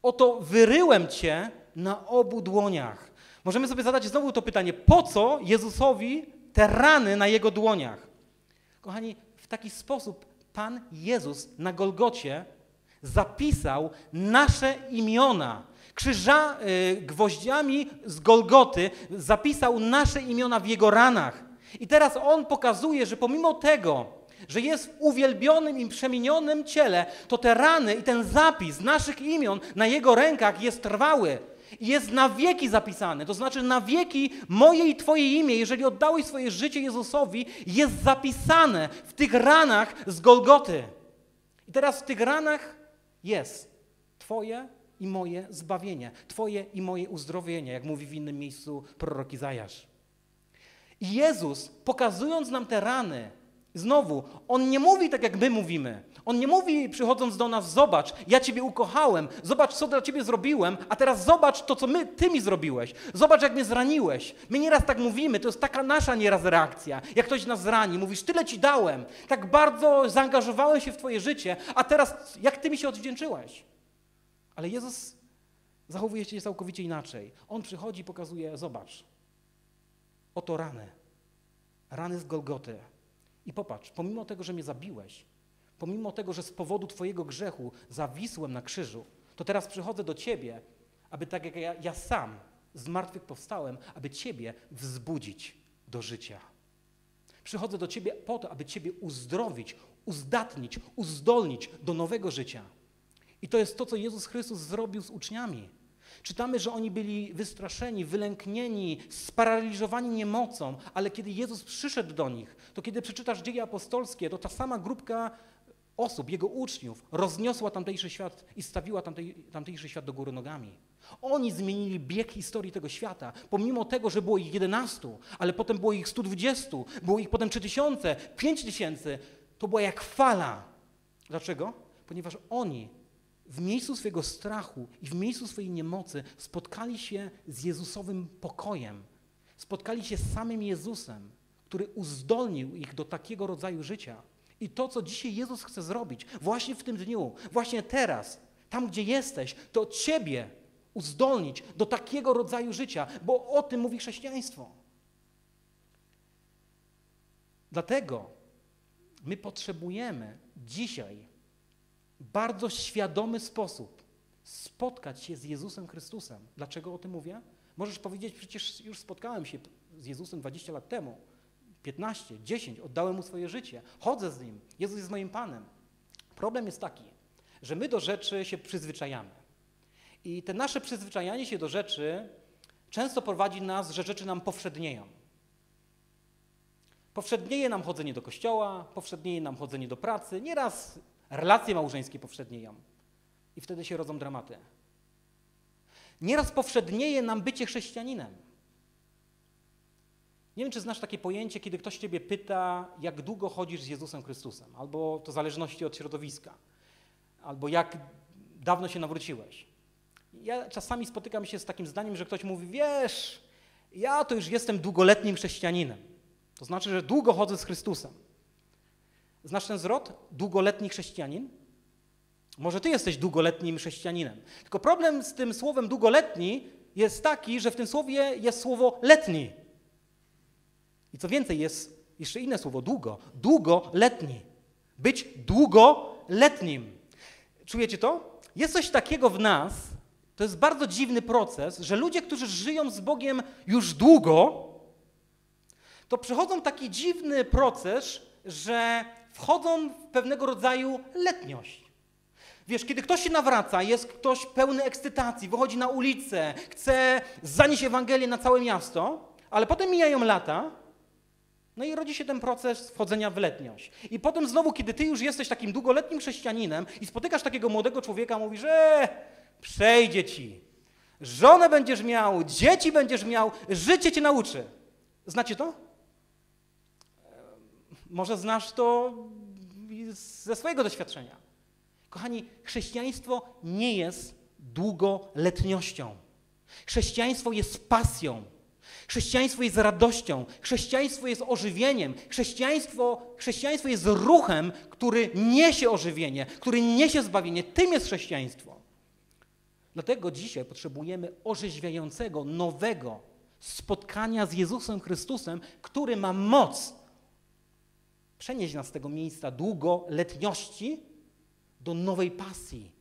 Oto wyryłem Cię na obu dłoniach. Możemy sobie zadać znowu to pytanie, po co Jezusowi te rany na Jego dłoniach? Kochani, w taki sposób Pan Jezus na Golgocie zapisał nasze imiona. Krzyża, y, gwoździami z Golgoty zapisał nasze imiona w Jego ranach. I teraz On pokazuje, że pomimo tego, że jest w uwielbionym i przemienionym ciele, to te rany i ten zapis naszych imion na Jego rękach jest trwały jest na wieki zapisane. To znaczy na wieki moje i Twoje imię, jeżeli oddałeś swoje życie Jezusowi, jest zapisane w tych ranach z Golgoty. I teraz w tych ranach jest Twoje i moje zbawienie, Twoje i moje uzdrowienie, jak mówi w innym miejscu prorok Izajasz. I Jezus, pokazując nam te rany, Znowu, on nie mówi tak, jak my mówimy. On nie mówi, przychodząc do nas, zobacz, ja Ciebie ukochałem, zobacz, co dla Ciebie zrobiłem, a teraz zobacz to, co my, Ty mi zrobiłeś. Zobacz, jak mnie zraniłeś. My nieraz tak mówimy, to jest taka nasza nieraz reakcja. Jak ktoś nas zrani, mówisz, tyle Ci dałem, tak bardzo zaangażowałem się w Twoje życie, a teraz jak Ty mi się odwdzięczyłeś? Ale Jezus zachowuje się całkowicie inaczej. On przychodzi i pokazuje, zobacz, oto rany. Rany z Golgoty i popatrz, pomimo tego, że mnie zabiłeś, pomimo tego, że z powodu Twojego grzechu zawisłem na krzyżu, to teraz przychodzę do Ciebie, aby tak jak ja, ja sam z martwych powstałem, aby Ciebie wzbudzić do życia. Przychodzę do Ciebie po to, aby Ciebie uzdrowić, uzdatnić, uzdolnić do nowego życia. I to jest to, co Jezus Chrystus zrobił z uczniami. Czytamy, że oni byli wystraszeni, wylęknieni, sparaliżowani niemocą, ale kiedy Jezus przyszedł do nich, to kiedy przeczytasz dzieje apostolskie, to ta sama grupka osób, jego uczniów, rozniosła tamtejszy świat i stawiła tamtej, tamtejszy świat do góry nogami. Oni zmienili bieg historii tego świata, pomimo tego, że było ich 11, ale potem było ich 120, było ich potem 3000, 5000. To była jak fala. Dlaczego? Ponieważ oni w miejscu swojego strachu i w miejscu swojej niemocy spotkali się z Jezusowym pokojem. Spotkali się z samym Jezusem, który uzdolnił ich do takiego rodzaju życia. I to, co dzisiaj Jezus chce zrobić, właśnie w tym dniu, właśnie teraz, tam gdzie jesteś, to Ciebie uzdolnić do takiego rodzaju życia, bo o tym mówi chrześcijaństwo. Dlatego my potrzebujemy dzisiaj bardzo świadomy sposób spotkać się z Jezusem Chrystusem. Dlaczego o tym mówię? Możesz powiedzieć, przecież już spotkałem się z Jezusem 20 lat temu, 15, 10, oddałem mu swoje życie, chodzę z nim, Jezus jest moim Panem. Problem jest taki, że my do rzeczy się przyzwyczajamy. I te nasze przyzwyczajanie się do rzeczy często prowadzi nas, że rzeczy nam powszednieją. Powszednieje nam chodzenie do kościoła, powszednieje nam chodzenie do pracy. Nieraz relacje małżeńskie powszednieją i wtedy się rodzą dramaty. Nieraz powszednieje nam bycie chrześcijaninem. Nie wiem, czy znasz takie pojęcie, kiedy ktoś ciebie pyta, jak długo chodzisz z Jezusem Chrystusem, albo to w zależności od środowiska, albo jak dawno się nawróciłeś. Ja czasami spotykam się z takim zdaniem, że ktoś mówi, wiesz, ja to już jestem długoletnim chrześcijaninem. To znaczy, że długo chodzę z Chrystusem. Znasz ten zwrot? Długoletni chrześcijanin? Może ty jesteś długoletnim chrześcijaninem. Tylko problem z tym słowem długoletni jest taki, że w tym słowie jest słowo letni. I co więcej, jest jeszcze inne słowo długo. Długoletni. Być długoletnim. Czujecie to? Jest coś takiego w nas, to jest bardzo dziwny proces, że ludzie, którzy żyją z Bogiem już długo, to przechodzą taki dziwny proces, że wchodzą w pewnego rodzaju letniość. Wiesz, kiedy ktoś się nawraca, jest ktoś pełny ekscytacji, wychodzi na ulicę, chce zanieść Ewangelię na całe miasto, ale potem mijają lata, no i rodzi się ten proces wchodzenia w letniość. I potem znowu, kiedy ty już jesteś takim długoletnim chrześcijaninem i spotykasz takiego młodego człowieka, mówisz, e, przejdzie ci, żonę będziesz miał, dzieci będziesz miał, życie cię nauczy. Znacie to? Może znasz to ze swojego doświadczenia. Kochani, chrześcijaństwo nie jest długoletnością. Chrześcijaństwo jest pasją. Chrześcijaństwo jest radością, chrześcijaństwo jest ożywieniem, chrześcijaństwo, chrześcijaństwo jest ruchem, który niesie ożywienie, który niesie zbawienie. Tym jest chrześcijaństwo. Dlatego dzisiaj potrzebujemy orzeźwiającego, nowego spotkania z Jezusem Chrystusem, który ma moc przenieść nas z tego miejsca długoletniości do nowej pasji,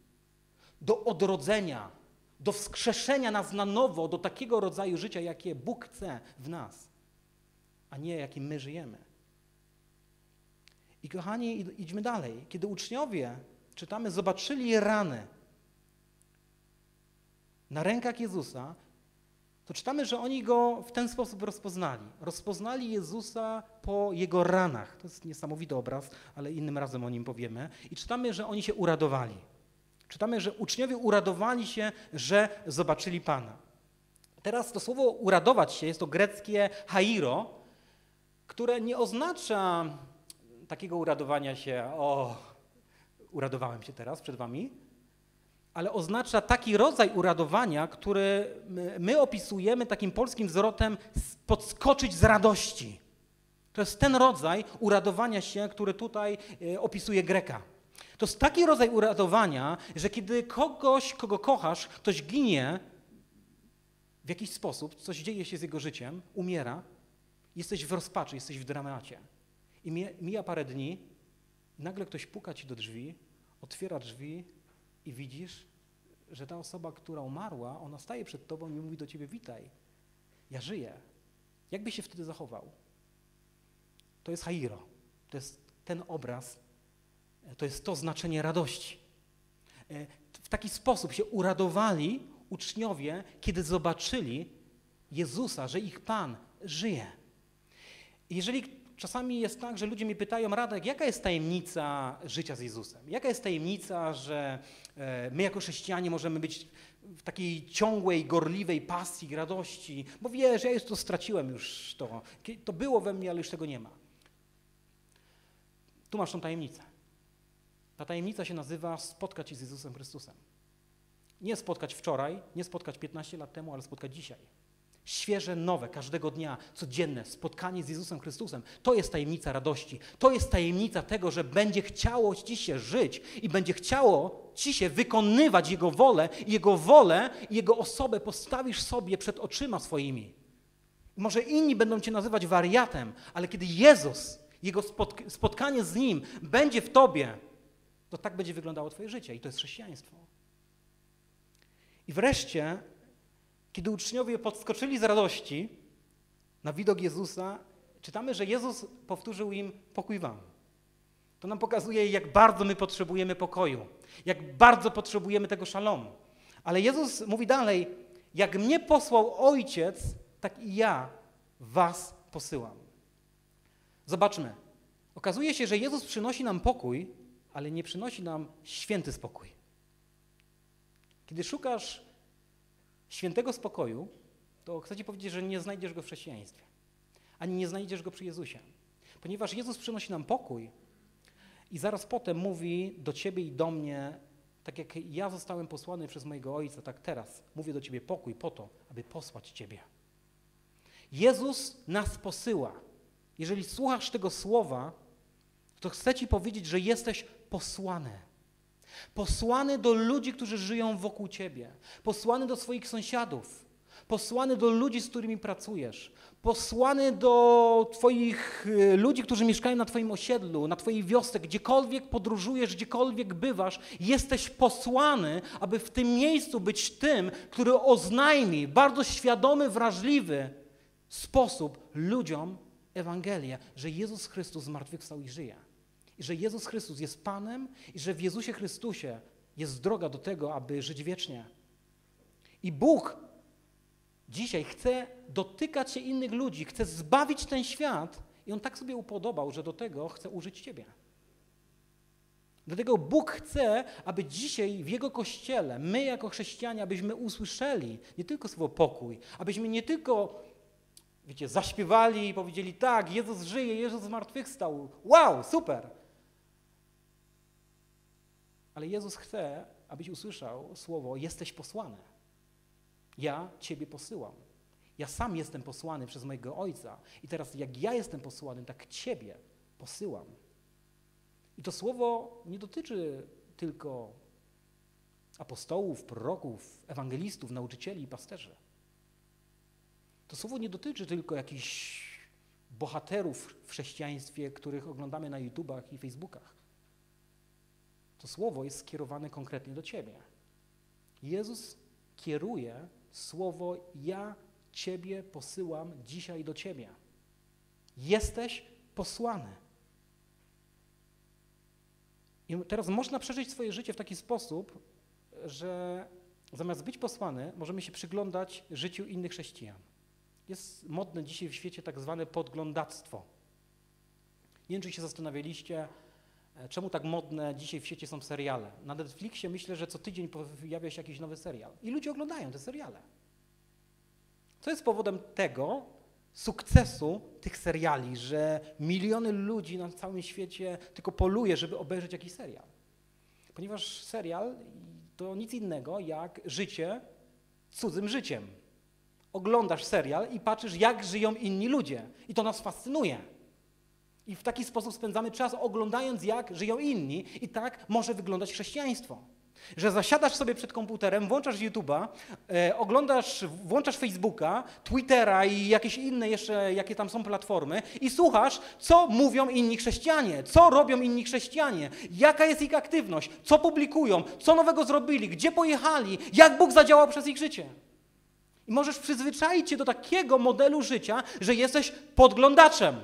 do odrodzenia, do wskrzeszenia nas na nowo, do takiego rodzaju życia, jakie Bóg chce w nas, a nie jakim my żyjemy. I kochani, idźmy dalej. Kiedy uczniowie, czytamy, zobaczyli rany na rękach Jezusa, to czytamy, że oni go w ten sposób rozpoznali. Rozpoznali Jezusa po jego ranach. To jest niesamowity obraz, ale innym razem o nim powiemy. I czytamy, że oni się uradowali. Czytamy, że uczniowie uradowali się, że zobaczyli Pana. Teraz to słowo uradować się jest to greckie hairo, które nie oznacza takiego uradowania się, o, uradowałem się teraz przed wami, ale oznacza taki rodzaj uradowania, który my opisujemy takim polskim zwrotem podskoczyć z radości. To jest ten rodzaj uradowania się, który tutaj e, opisuje Greka. To jest taki rodzaj uradowania, że kiedy kogoś, kogo kochasz, ktoś ginie w jakiś sposób, coś dzieje się z jego życiem, umiera, jesteś w rozpaczy, jesteś w dramacie. I mija parę dni, nagle ktoś puka ci do drzwi, otwiera drzwi i widzisz, że ta osoba, która umarła, ona staje przed tobą i mówi do ciebie: Witaj, ja żyję. Jak byś się wtedy zachował? To jest Hairo. To jest ten obraz, to jest to znaczenie radości. E, w taki sposób się uradowali uczniowie, kiedy zobaczyli Jezusa, że ich Pan żyje. Jeżeli Czasami jest tak, że ludzie mi pytają, Radek, jaka jest tajemnica życia z Jezusem? Jaka jest tajemnica, że e, my jako chrześcijanie możemy być w takiej ciągłej, gorliwej pasji, radości? Bo wiesz, ja już to straciłem już to. To było we mnie, ale już tego nie ma. Tu masz tą tajemnicę. Ta tajemnica się nazywa spotkać się z Jezusem Chrystusem. Nie spotkać wczoraj, nie spotkać 15 lat temu, ale spotkać dzisiaj. Świeże, nowe, każdego dnia, codzienne spotkanie z Jezusem Chrystusem. To jest tajemnica radości. To jest tajemnica tego, że będzie chciało Ci się żyć i będzie chciało Ci się wykonywać Jego wolę Jego wolę i Jego osobę postawisz sobie przed oczyma swoimi. Może inni będą Cię nazywać wariatem, ale kiedy Jezus, Jego spotkanie z Nim będzie w Tobie, to tak będzie wyglądało Twoje życie i to jest chrześcijaństwo. I wreszcie kiedy uczniowie podskoczyli z radości na widok Jezusa, czytamy, że Jezus powtórzył im pokój wam. To nam pokazuje, jak bardzo my potrzebujemy pokoju, jak bardzo potrzebujemy tego szalomu. Ale Jezus mówi dalej, jak mnie posłał Ojciec, tak i ja was posyłam. Zobaczmy. Okazuje się, że Jezus przynosi nam pokój, ale nie przynosi nam święty spokój. Kiedy szukasz świętego spokoju, to chcę Ci powiedzieć, że nie znajdziesz go w chrześcijaństwie, ani nie znajdziesz go przy Jezusie. Ponieważ Jezus przynosi nam pokój i zaraz potem mówi do Ciebie i do mnie, tak jak ja zostałem posłany przez mojego Ojca, tak teraz mówię do Ciebie pokój po to, aby posłać Ciebie. Jezus nas posyła. jeżeli słuchasz tego słowa, to chcę Ci powiedzieć, że jesteś posłany. Posłany do ludzi, którzy żyją wokół Ciebie. Posłany do swoich sąsiadów. Posłany do ludzi, z którymi pracujesz. Posłany do Twoich y, ludzi, którzy mieszkają na Twoim osiedlu, na Twojej wiosce, gdziekolwiek podróżujesz, gdziekolwiek bywasz. Jesteś posłany, aby w tym miejscu być tym, który oznajmi bardzo świadomy, wrażliwy sposób ludziom Ewangelię, że Jezus Chrystus zmartwychwstał i żyje. I że Jezus Chrystus jest Panem i że w Jezusie Chrystusie jest droga do tego, aby żyć wiecznie. I Bóg dzisiaj chce dotykać się innych ludzi, chce zbawić ten świat i On tak sobie upodobał, że do tego chce użyć Ciebie. Dlatego Bóg chce, aby dzisiaj w Jego Kościele, my jako chrześcijanie, abyśmy usłyszeli nie tylko słowo pokój, abyśmy nie tylko wiecie, zaśpiewali i powiedzieli tak, Jezus żyje, Jezus zmartwychwstał, wow, super. Ale Jezus chce, abyś usłyszał słowo jesteś posłany. Ja Ciebie posyłam. Ja sam jestem posłany przez mojego Ojca i teraz jak ja jestem posłany, tak Ciebie posyłam. I to słowo nie dotyczy tylko apostołów, proroków, ewangelistów, nauczycieli i pasterzy. To słowo nie dotyczy tylko jakichś bohaterów w chrześcijaństwie, których oglądamy na YouTubach i Facebookach. To słowo jest skierowane konkretnie do Ciebie. Jezus kieruje słowo Ja Ciebie posyłam dzisiaj do Ciebie. Jesteś posłany. I teraz można przeżyć swoje życie w taki sposób, że zamiast być posłany, możemy się przyglądać życiu innych chrześcijan. Jest modne dzisiaj w świecie tak zwane podglądactwo. Nie wiem, czy się zastanawialiście, czemu tak modne dzisiaj w świecie są seriale. Na Netflixie myślę, że co tydzień pojawia się jakiś nowy serial i ludzie oglądają te seriale. Co jest powodem tego sukcesu tych seriali, że miliony ludzi na całym świecie tylko poluje, żeby obejrzeć jakiś serial? Ponieważ serial to nic innego jak życie cudzym życiem oglądasz serial i patrzysz, jak żyją inni ludzie. I to nas fascynuje. I w taki sposób spędzamy czas oglądając, jak żyją inni. I tak może wyglądać chrześcijaństwo. Że zasiadasz sobie przed komputerem, włączasz YouTube'a, e, oglądasz, włączasz Facebooka, Twittera i jakieś inne jeszcze, jakie tam są platformy i słuchasz, co mówią inni chrześcijanie, co robią inni chrześcijanie, jaka jest ich aktywność, co publikują, co nowego zrobili, gdzie pojechali, jak Bóg zadziałał przez ich życie. I możesz przyzwyczaić się do takiego modelu życia, że jesteś podglądaczem.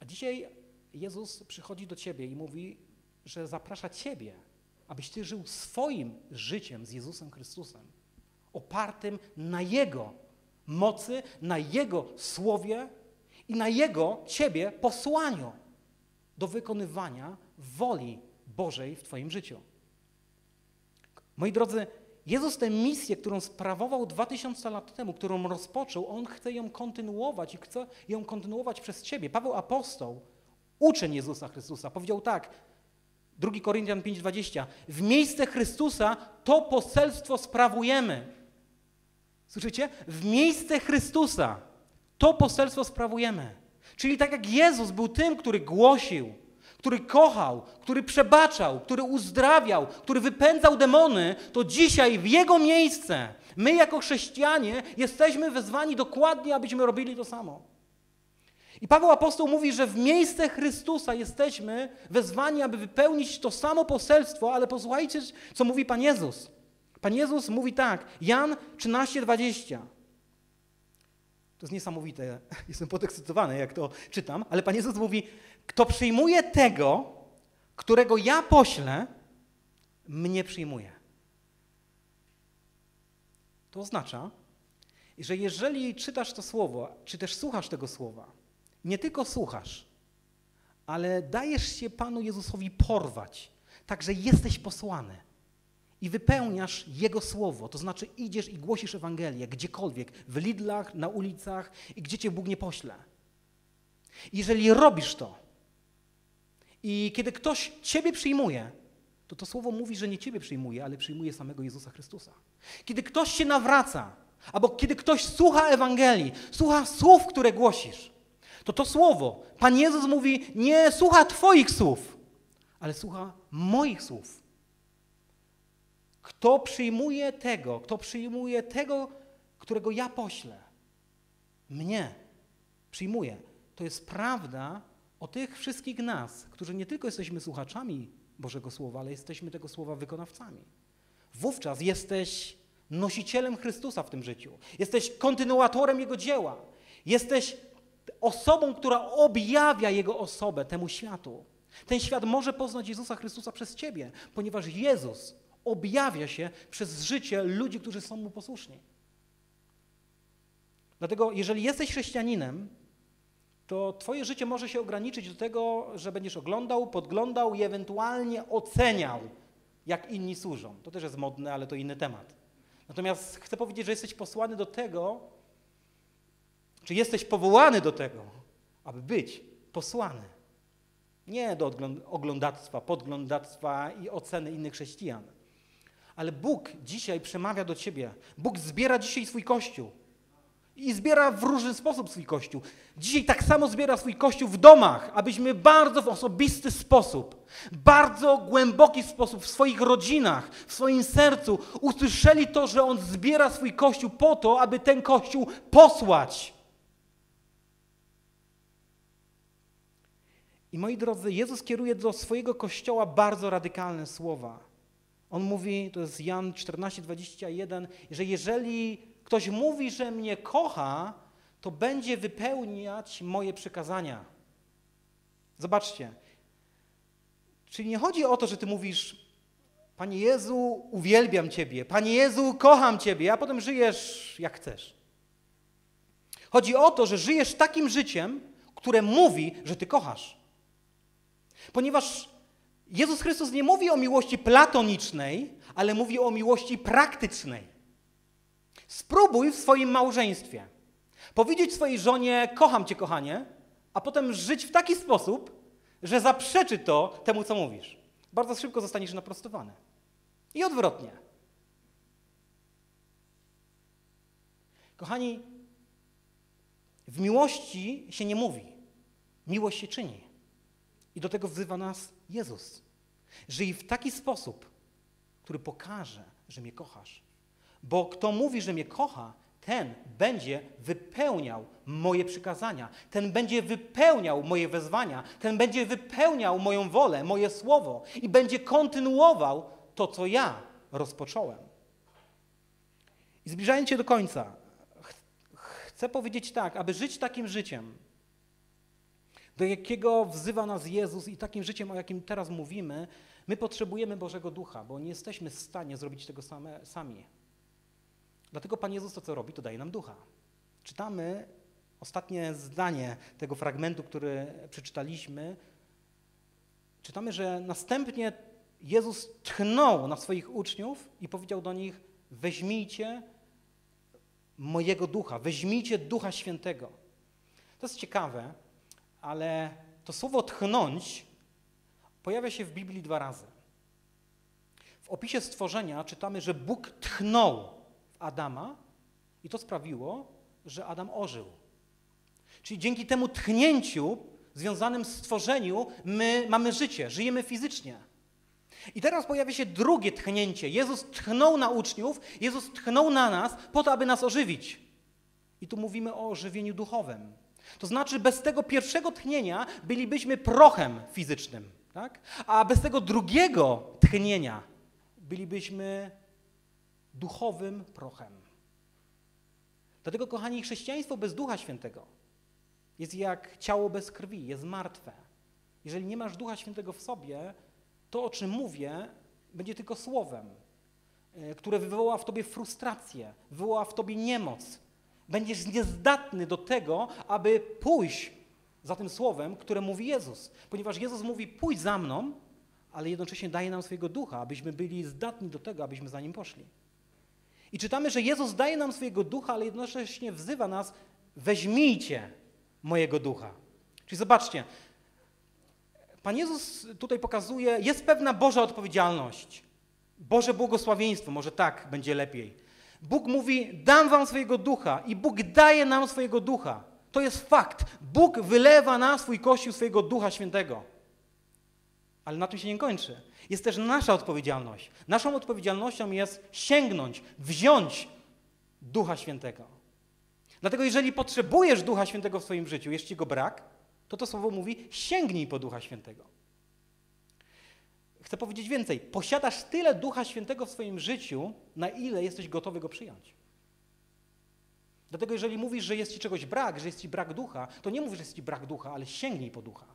A dzisiaj Jezus przychodzi do ciebie i mówi, że zaprasza ciebie, abyś ty żył swoim życiem z Jezusem Chrystusem, opartym na Jego mocy, na Jego słowie i na Jego ciebie posłaniu do wykonywania woli Bożej w Twoim życiu. Moi drodzy, Jezus tę misję, którą sprawował 2000 lat temu, którą rozpoczął, On chce ją kontynuować i chce ją kontynuować przez Ciebie. Paweł Apostoł, uczeń Jezusa Chrystusa, powiedział tak, 2 Koryntian 5,20 w miejsce Chrystusa to poselstwo sprawujemy. Słyszycie? W miejsce Chrystusa to poselstwo sprawujemy. Czyli tak jak Jezus był tym, który głosił, który kochał, który przebaczał, który uzdrawiał, który wypędzał demony, to dzisiaj w Jego miejsce my jako chrześcijanie jesteśmy wezwani dokładnie, abyśmy robili to samo. I Paweł Apostoł mówi, że w miejsce Chrystusa jesteśmy wezwani, aby wypełnić to samo poselstwo, ale posłuchajcie, co mówi Pan Jezus. Pan Jezus mówi tak, Jan 13:20. To jest niesamowite, *laughs* jestem podekscytowany, jak to czytam, ale Pan Jezus mówi, kto przyjmuje tego, którego ja poślę, mnie przyjmuje. To oznacza, że jeżeli czytasz to słowo, czy też słuchasz tego słowa, nie tylko słuchasz, ale dajesz się Panu Jezusowi porwać, także jesteś posłany i wypełniasz Jego słowo, to znaczy idziesz i głosisz Ewangelię gdziekolwiek, w Lidlach, na ulicach i gdzie Cię Bóg nie pośle. Jeżeli robisz to i kiedy ktoś Ciebie przyjmuje, to to słowo mówi, że nie Ciebie przyjmuje, ale przyjmuje samego Jezusa Chrystusa. Kiedy ktoś się nawraca, albo kiedy ktoś słucha Ewangelii, słucha słów, które głosisz, to to słowo, Pan Jezus mówi, nie słucha Twoich słów, ale słucha moich słów. Kto przyjmuje tego, kto przyjmuje tego, którego ja poślę, mnie przyjmuje, to jest prawda o tych wszystkich nas, którzy nie tylko jesteśmy słuchaczami Bożego Słowa, ale jesteśmy tego Słowa wykonawcami. Wówczas jesteś nosicielem Chrystusa w tym życiu. Jesteś kontynuatorem Jego dzieła. Jesteś osobą, która objawia Jego osobę temu światu. Ten świat może poznać Jezusa Chrystusa przez Ciebie, ponieważ Jezus objawia się przez życie ludzi, którzy są Mu posłuszni. Dlatego, jeżeli jesteś chrześcijaninem, to Twoje życie może się ograniczyć do tego, że będziesz oglądał, podglądał i ewentualnie oceniał, jak inni służą. To też jest modne, ale to inny temat. Natomiast chcę powiedzieć, że jesteś posłany do tego, czy jesteś powołany do tego, aby być posłany. Nie do oglądactwa, podglądactwa i oceny innych chrześcijan. Ale Bóg dzisiaj przemawia do ciebie. Bóg zbiera dzisiaj swój kościół. I zbiera w różny sposób swój kościół. Dzisiaj tak samo zbiera swój kościół w domach, abyśmy bardzo w osobisty sposób, bardzo głęboki sposób w swoich rodzinach, w swoim sercu usłyszeli to, że On zbiera swój kościół po to, aby ten kościół posłać. I moi drodzy, Jezus kieruje do swojego kościoła bardzo radykalne słowa. On mówi, to jest Jan 14, 21, że jeżeli ktoś mówi, że mnie kocha, to będzie wypełniać moje przykazania. Zobaczcie. Czyli nie chodzi o to, że ty mówisz, Panie Jezu, uwielbiam Ciebie, Panie Jezu, kocham Ciebie, a potem żyjesz jak chcesz. Chodzi o to, że żyjesz takim życiem, które mówi, że Ty kochasz. Ponieważ Jezus Chrystus nie mówi o miłości platonicznej, ale mówi o miłości praktycznej. Spróbuj w swoim małżeństwie powiedzieć swojej żonie: Kocham cię, kochanie, a potem żyć w taki sposób, że zaprzeczy to temu, co mówisz. Bardzo szybko zostaniesz naprostowany. I odwrotnie. Kochani, w miłości się nie mówi, miłość się czyni. I do tego wzywa nas Jezus. Żyj w taki sposób, który pokaże, że mnie kochasz. Bo kto mówi, że mnie kocha, ten będzie wypełniał moje przykazania, ten będzie wypełniał moje wezwania, ten będzie wypełniał moją wolę, moje słowo i będzie kontynuował to, co ja rozpocząłem. I zbliżając się do końca, chcę powiedzieć tak, aby żyć takim życiem, do jakiego wzywa nas Jezus i takim życiem, o jakim teraz mówimy, my potrzebujemy Bożego Ducha, bo nie jesteśmy w stanie zrobić tego same, sami. Dlatego Pan Jezus to, co robi, to daje nam ducha. Czytamy ostatnie zdanie tego fragmentu, który przeczytaliśmy. Czytamy, że następnie Jezus tchnął na swoich uczniów i powiedział do nich: Weźmijcie mojego ducha, weźmijcie ducha świętego. To jest ciekawe, ale to słowo tchnąć pojawia się w Biblii dwa razy. W opisie stworzenia czytamy, że Bóg tchnął Adama i to sprawiło, że Adam ożył. Czyli dzięki temu tchnięciu związanym z stworzeniu my mamy życie, żyjemy fizycznie. I teraz pojawia się drugie tchnięcie. Jezus tchnął na uczniów, Jezus tchnął na nas po to, aby nas ożywić. I tu mówimy o ożywieniu duchowym. To znaczy, bez tego pierwszego tchnienia bylibyśmy prochem fizycznym, tak? a bez tego drugiego tchnienia bylibyśmy duchowym prochem. Dlatego, kochani, chrześcijaństwo bez Ducha Świętego jest jak ciało bez krwi, jest martwe. Jeżeli nie masz Ducha Świętego w sobie, to, o czym mówię, będzie tylko słowem, e, które wywoła w tobie frustrację, wywoła w tobie niemoc. Będziesz niezdatny do tego, aby pójść za tym słowem, które mówi Jezus. Ponieważ Jezus mówi, pójdź za mną, ale jednocześnie daje nam swojego ducha, abyśmy byli zdatni do tego, abyśmy za nim poszli. I czytamy, że Jezus daje nam swojego ducha, ale jednocześnie wzywa nas, weźmijcie mojego ducha. Czyli zobaczcie, Pan Jezus tutaj pokazuje, jest pewna Boża odpowiedzialność, Boże błogosławieństwo, może tak będzie lepiej. Bóg mówi: Dam wam swojego ducha, i Bóg daje nam swojego ducha. To jest fakt. Bóg wylewa na swój kościół swojego ducha świętego. Ale na tym się nie kończy. Jest też nasza odpowiedzialność. Naszą odpowiedzialnością jest sięgnąć, wziąć ducha świętego. Dlatego, jeżeli potrzebujesz ducha świętego w swoim życiu, jest ci go brak, to to słowo mówi: sięgnij po ducha świętego. Chcę powiedzieć więcej. Posiadasz tyle Ducha Świętego w swoim życiu, na ile jesteś gotowy go przyjąć. Dlatego, jeżeli mówisz, że jest ci czegoś brak, że jest ci brak ducha, to nie mówisz, że jest ci brak ducha, ale sięgnij po ducha.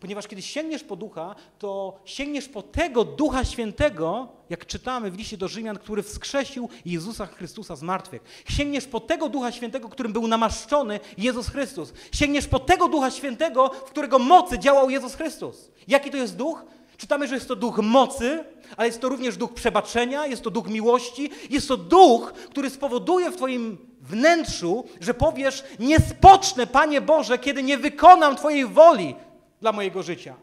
Ponieważ kiedy sięgniesz po ducha, to sięgniesz po tego Ducha Świętego, jak czytamy w liście do Rzymian, który wskrzesił Jezusa Chrystusa z martwych. Sięgniesz po tego Ducha Świętego, którym był namaszczony Jezus Chrystus. Sięgniesz po tego Ducha Świętego, w którego mocy działał Jezus Chrystus. Jaki to jest duch? Czytamy, że jest to duch mocy, ale jest to również duch przebaczenia, jest to duch miłości, jest to duch, który spowoduje w Twoim wnętrzu, że powiesz: Nie spocznę, Panie Boże, kiedy nie wykonam Twojej woli dla mojego życia.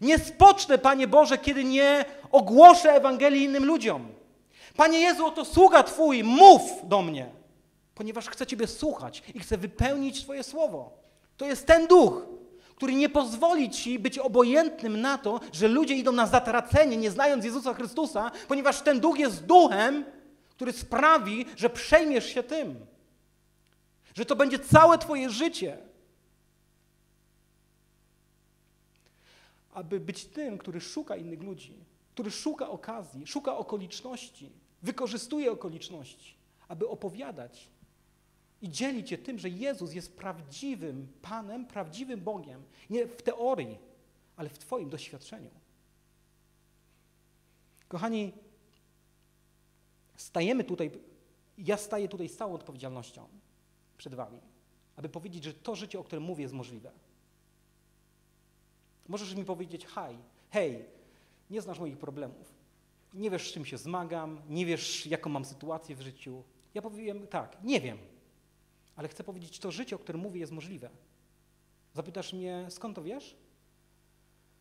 Nie spocznę, Panie Boże, kiedy nie ogłoszę Ewangelii innym ludziom. Panie Jezu, oto sługa Twój, mów do mnie, ponieważ chcę Ciebie słuchać i chcę wypełnić Twoje słowo. To jest ten duch, który nie pozwoli ci być obojętnym na to, że ludzie idą na zatracenie, nie znając Jezusa Chrystusa, ponieważ ten duch jest duchem, który sprawi, że przejmiesz się tym. Że to będzie całe Twoje życie. Aby być tym, który szuka innych ludzi, który szuka okazji, szuka okoliczności, wykorzystuje okoliczności, aby opowiadać i dzieli cię tym, że Jezus jest prawdziwym Panem, prawdziwym Bogiem. Nie w teorii, ale w Twoim doświadczeniu. Kochani, stajemy tutaj, ja staję tutaj z całą odpowiedzialnością przed Wami, aby powiedzieć, że to życie, o którym mówię, jest możliwe. Możesz mi powiedzieć, hej, hej, nie znasz moich problemów, nie wiesz, z czym się zmagam, nie wiesz, jaką mam sytuację w życiu. Ja powiem tak, nie wiem, ale chcę powiedzieć, to życie, o którym mówię, jest możliwe. Zapytasz mnie, skąd to wiesz?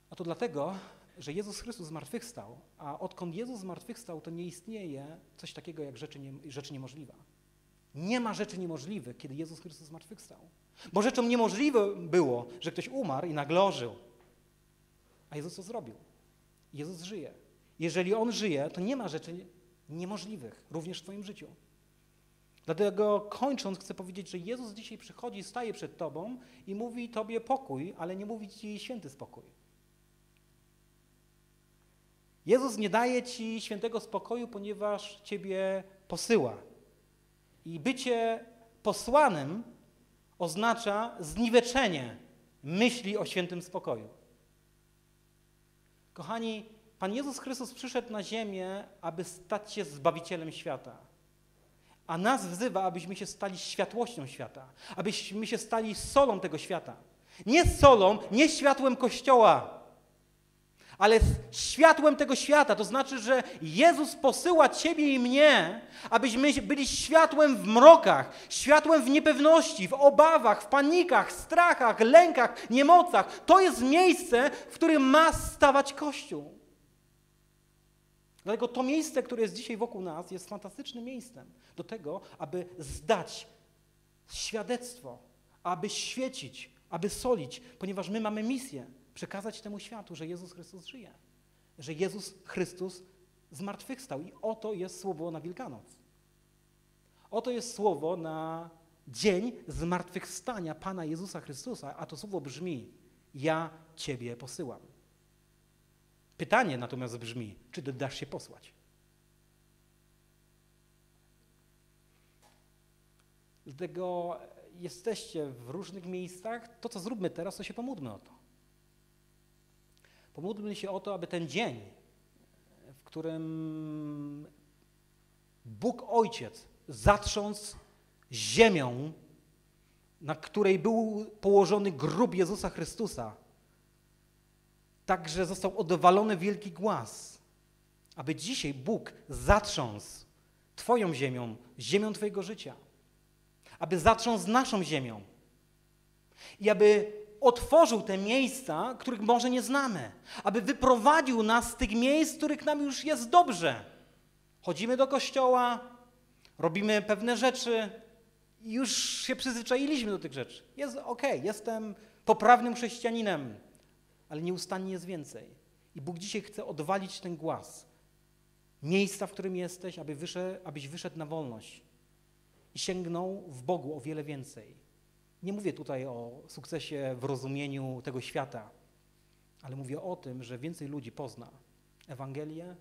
A to dlatego, że Jezus Chrystus zmartwychwstał, a odkąd Jezus zmartwychwstał, to nie istnieje coś takiego jak rzeczy, nie, rzecz niemożliwa. Nie ma rzeczy niemożliwych, kiedy Jezus Chrystus zmartwychwstał. Bo rzeczą niemożliwą było, że ktoś umarł i nagle ożył. A Jezus to zrobił. Jezus żyje. Jeżeli On żyje, to nie ma rzeczy niemożliwych, również w Twoim życiu. Dlatego kończąc chcę powiedzieć, że Jezus dzisiaj przychodzi, staje przed Tobą i mówi Tobie pokój, ale nie mówi Ci święty spokój. Jezus nie daje Ci świętego spokoju, ponieważ Ciebie posyła. I bycie posłanym oznacza zniweczenie myśli o świętym spokoju. Kochani, Pan Jezus Chrystus przyszedł na ziemię, aby stać się Zbawicielem świata a nas wzywa, abyśmy się stali światłością świata, abyśmy się stali solą tego świata. Nie solą, nie światłem Kościoła, ale światłem tego świata. To znaczy, że Jezus posyła Ciebie i mnie, abyśmy byli światłem w mrokach, światłem w niepewności, w obawach, w panikach, strachach, lękach, niemocach. To jest miejsce, w którym ma stawać Kościół. Dlatego to miejsce, które jest dzisiaj wokół nas, jest fantastycznym miejscem do tego, aby zdać świadectwo, aby świecić, aby solić, ponieważ my mamy misję przekazać temu światu, że Jezus Chrystus żyje, że Jezus Chrystus zmartwychwstał. I oto jest słowo na Wielkanoc. Oto jest słowo na dzień zmartwychwstania Pana Jezusa Chrystusa, a to słowo brzmi: Ja Ciebie posyłam. Pytanie natomiast brzmi, czy dasz się posłać? Dlatego jesteście w różnych miejscach. To, co zróbmy teraz, to się pomódlmy o to. Pomódlmy się o to, aby ten dzień, w którym Bóg Ojciec zatrząsł ziemią, na której był położony grób Jezusa Chrystusa, Także został odwalony wielki głaz, aby dzisiaj Bóg zatrząsł Twoją ziemią, ziemią Twojego życia, aby zatrząsł naszą ziemią i aby otworzył te miejsca, których może nie znamy, aby wyprowadził nas z tych miejsc, których nam już jest dobrze. Chodzimy do kościoła, robimy pewne rzeczy i już się przyzwyczailiśmy do tych rzeczy. Jest okej, jestem poprawnym chrześcijaninem, ale nieustannie jest więcej. I Bóg dzisiaj chce odwalić ten głaz. Miejsca, w którym jesteś, aby wyszedł, abyś wyszedł na wolność i sięgnął w Bogu o wiele więcej. Nie mówię tutaj o sukcesie w rozumieniu tego świata, ale mówię o tym, że więcej ludzi pozna Ewangelię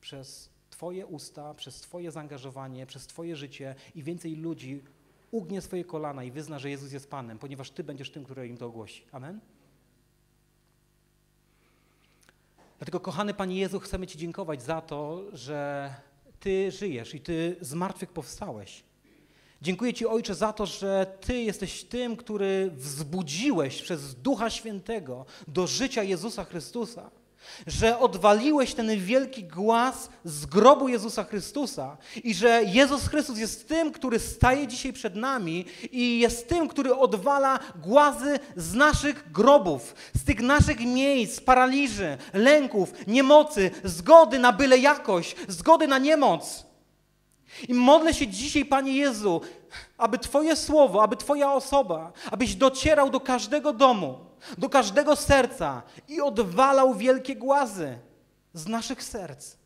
przez Twoje usta, przez Twoje zaangażowanie, przez Twoje życie i więcej ludzi ugnie swoje kolana i wyzna, że Jezus jest Panem, ponieważ Ty będziesz tym, który im to ogłosi. Amen? Dlatego, kochany Panie Jezu, chcemy Ci dziękować za to, że Ty żyjesz i Ty z martwych powstałeś. Dziękuję Ci, Ojcze, za to, że Ty jesteś tym, który wzbudziłeś przez Ducha Świętego do życia Jezusa Chrystusa że odwaliłeś ten wielki głaz z grobu Jezusa Chrystusa i że Jezus Chrystus jest tym, który staje dzisiaj przed nami i jest tym, który odwala głazy z naszych grobów, z tych naszych miejsc, paraliży, lęków, niemocy, zgody na byle jakość, zgody na niemoc. I modlę się dzisiaj, Panie Jezu, aby Twoje słowo, aby Twoja osoba, abyś docierał do każdego domu, do każdego serca i odwalał wielkie głazy z naszych serc.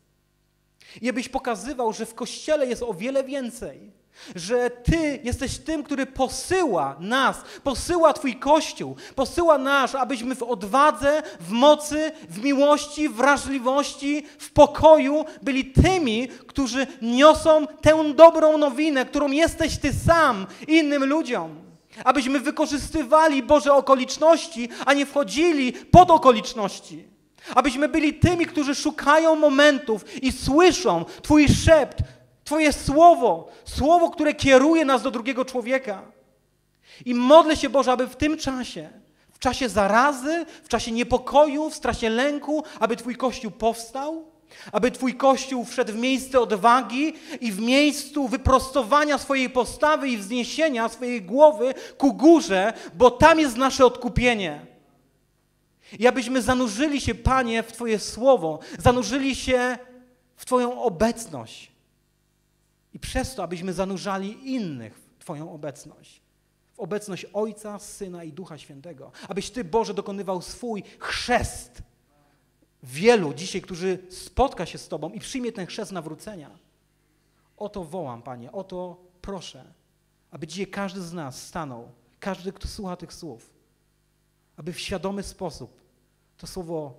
I abyś pokazywał, że w Kościele jest o wiele więcej że Ty jesteś tym, który posyła nas, posyła Twój Kościół, posyła nas, abyśmy w odwadze, w mocy, w miłości, wrażliwości, w pokoju byli tymi, którzy niosą tę dobrą nowinę, którą jesteś Ty sam innym ludziom. Abyśmy wykorzystywali Boże okoliczności, a nie wchodzili pod okoliczności. Abyśmy byli tymi, którzy szukają momentów i słyszą Twój szept, Twoje słowo, słowo, które kieruje nas do drugiego człowieka. I modlę się, Boże, aby w tym czasie, w czasie zarazy, w czasie niepokoju, w czasie lęku, aby Twój Kościół powstał, aby Twój Kościół wszedł w miejsce odwagi i w miejscu wyprostowania swojej postawy i wzniesienia swojej głowy ku górze, bo tam jest nasze odkupienie. I abyśmy zanurzyli się, Panie, w Twoje słowo, zanurzyli się w Twoją obecność. I przez to, abyśmy zanurzali innych w Twoją obecność. W obecność Ojca, Syna i Ducha Świętego. Abyś Ty, Boże, dokonywał swój chrzest wielu dzisiaj, którzy spotka się z Tobą i przyjmie ten chrzest nawrócenia. O to wołam, Panie, o to proszę, aby dzisiaj każdy z nas stanął, każdy, kto słucha tych słów, aby w świadomy sposób to słowo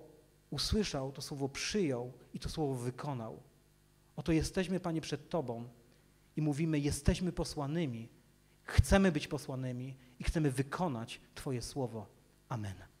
usłyszał, to słowo przyjął i to słowo wykonał. Oto jesteśmy, Panie, przed Tobą i mówimy: Jesteśmy posłanymi, chcemy być posłanymi i chcemy wykonać Twoje słowo. Amen.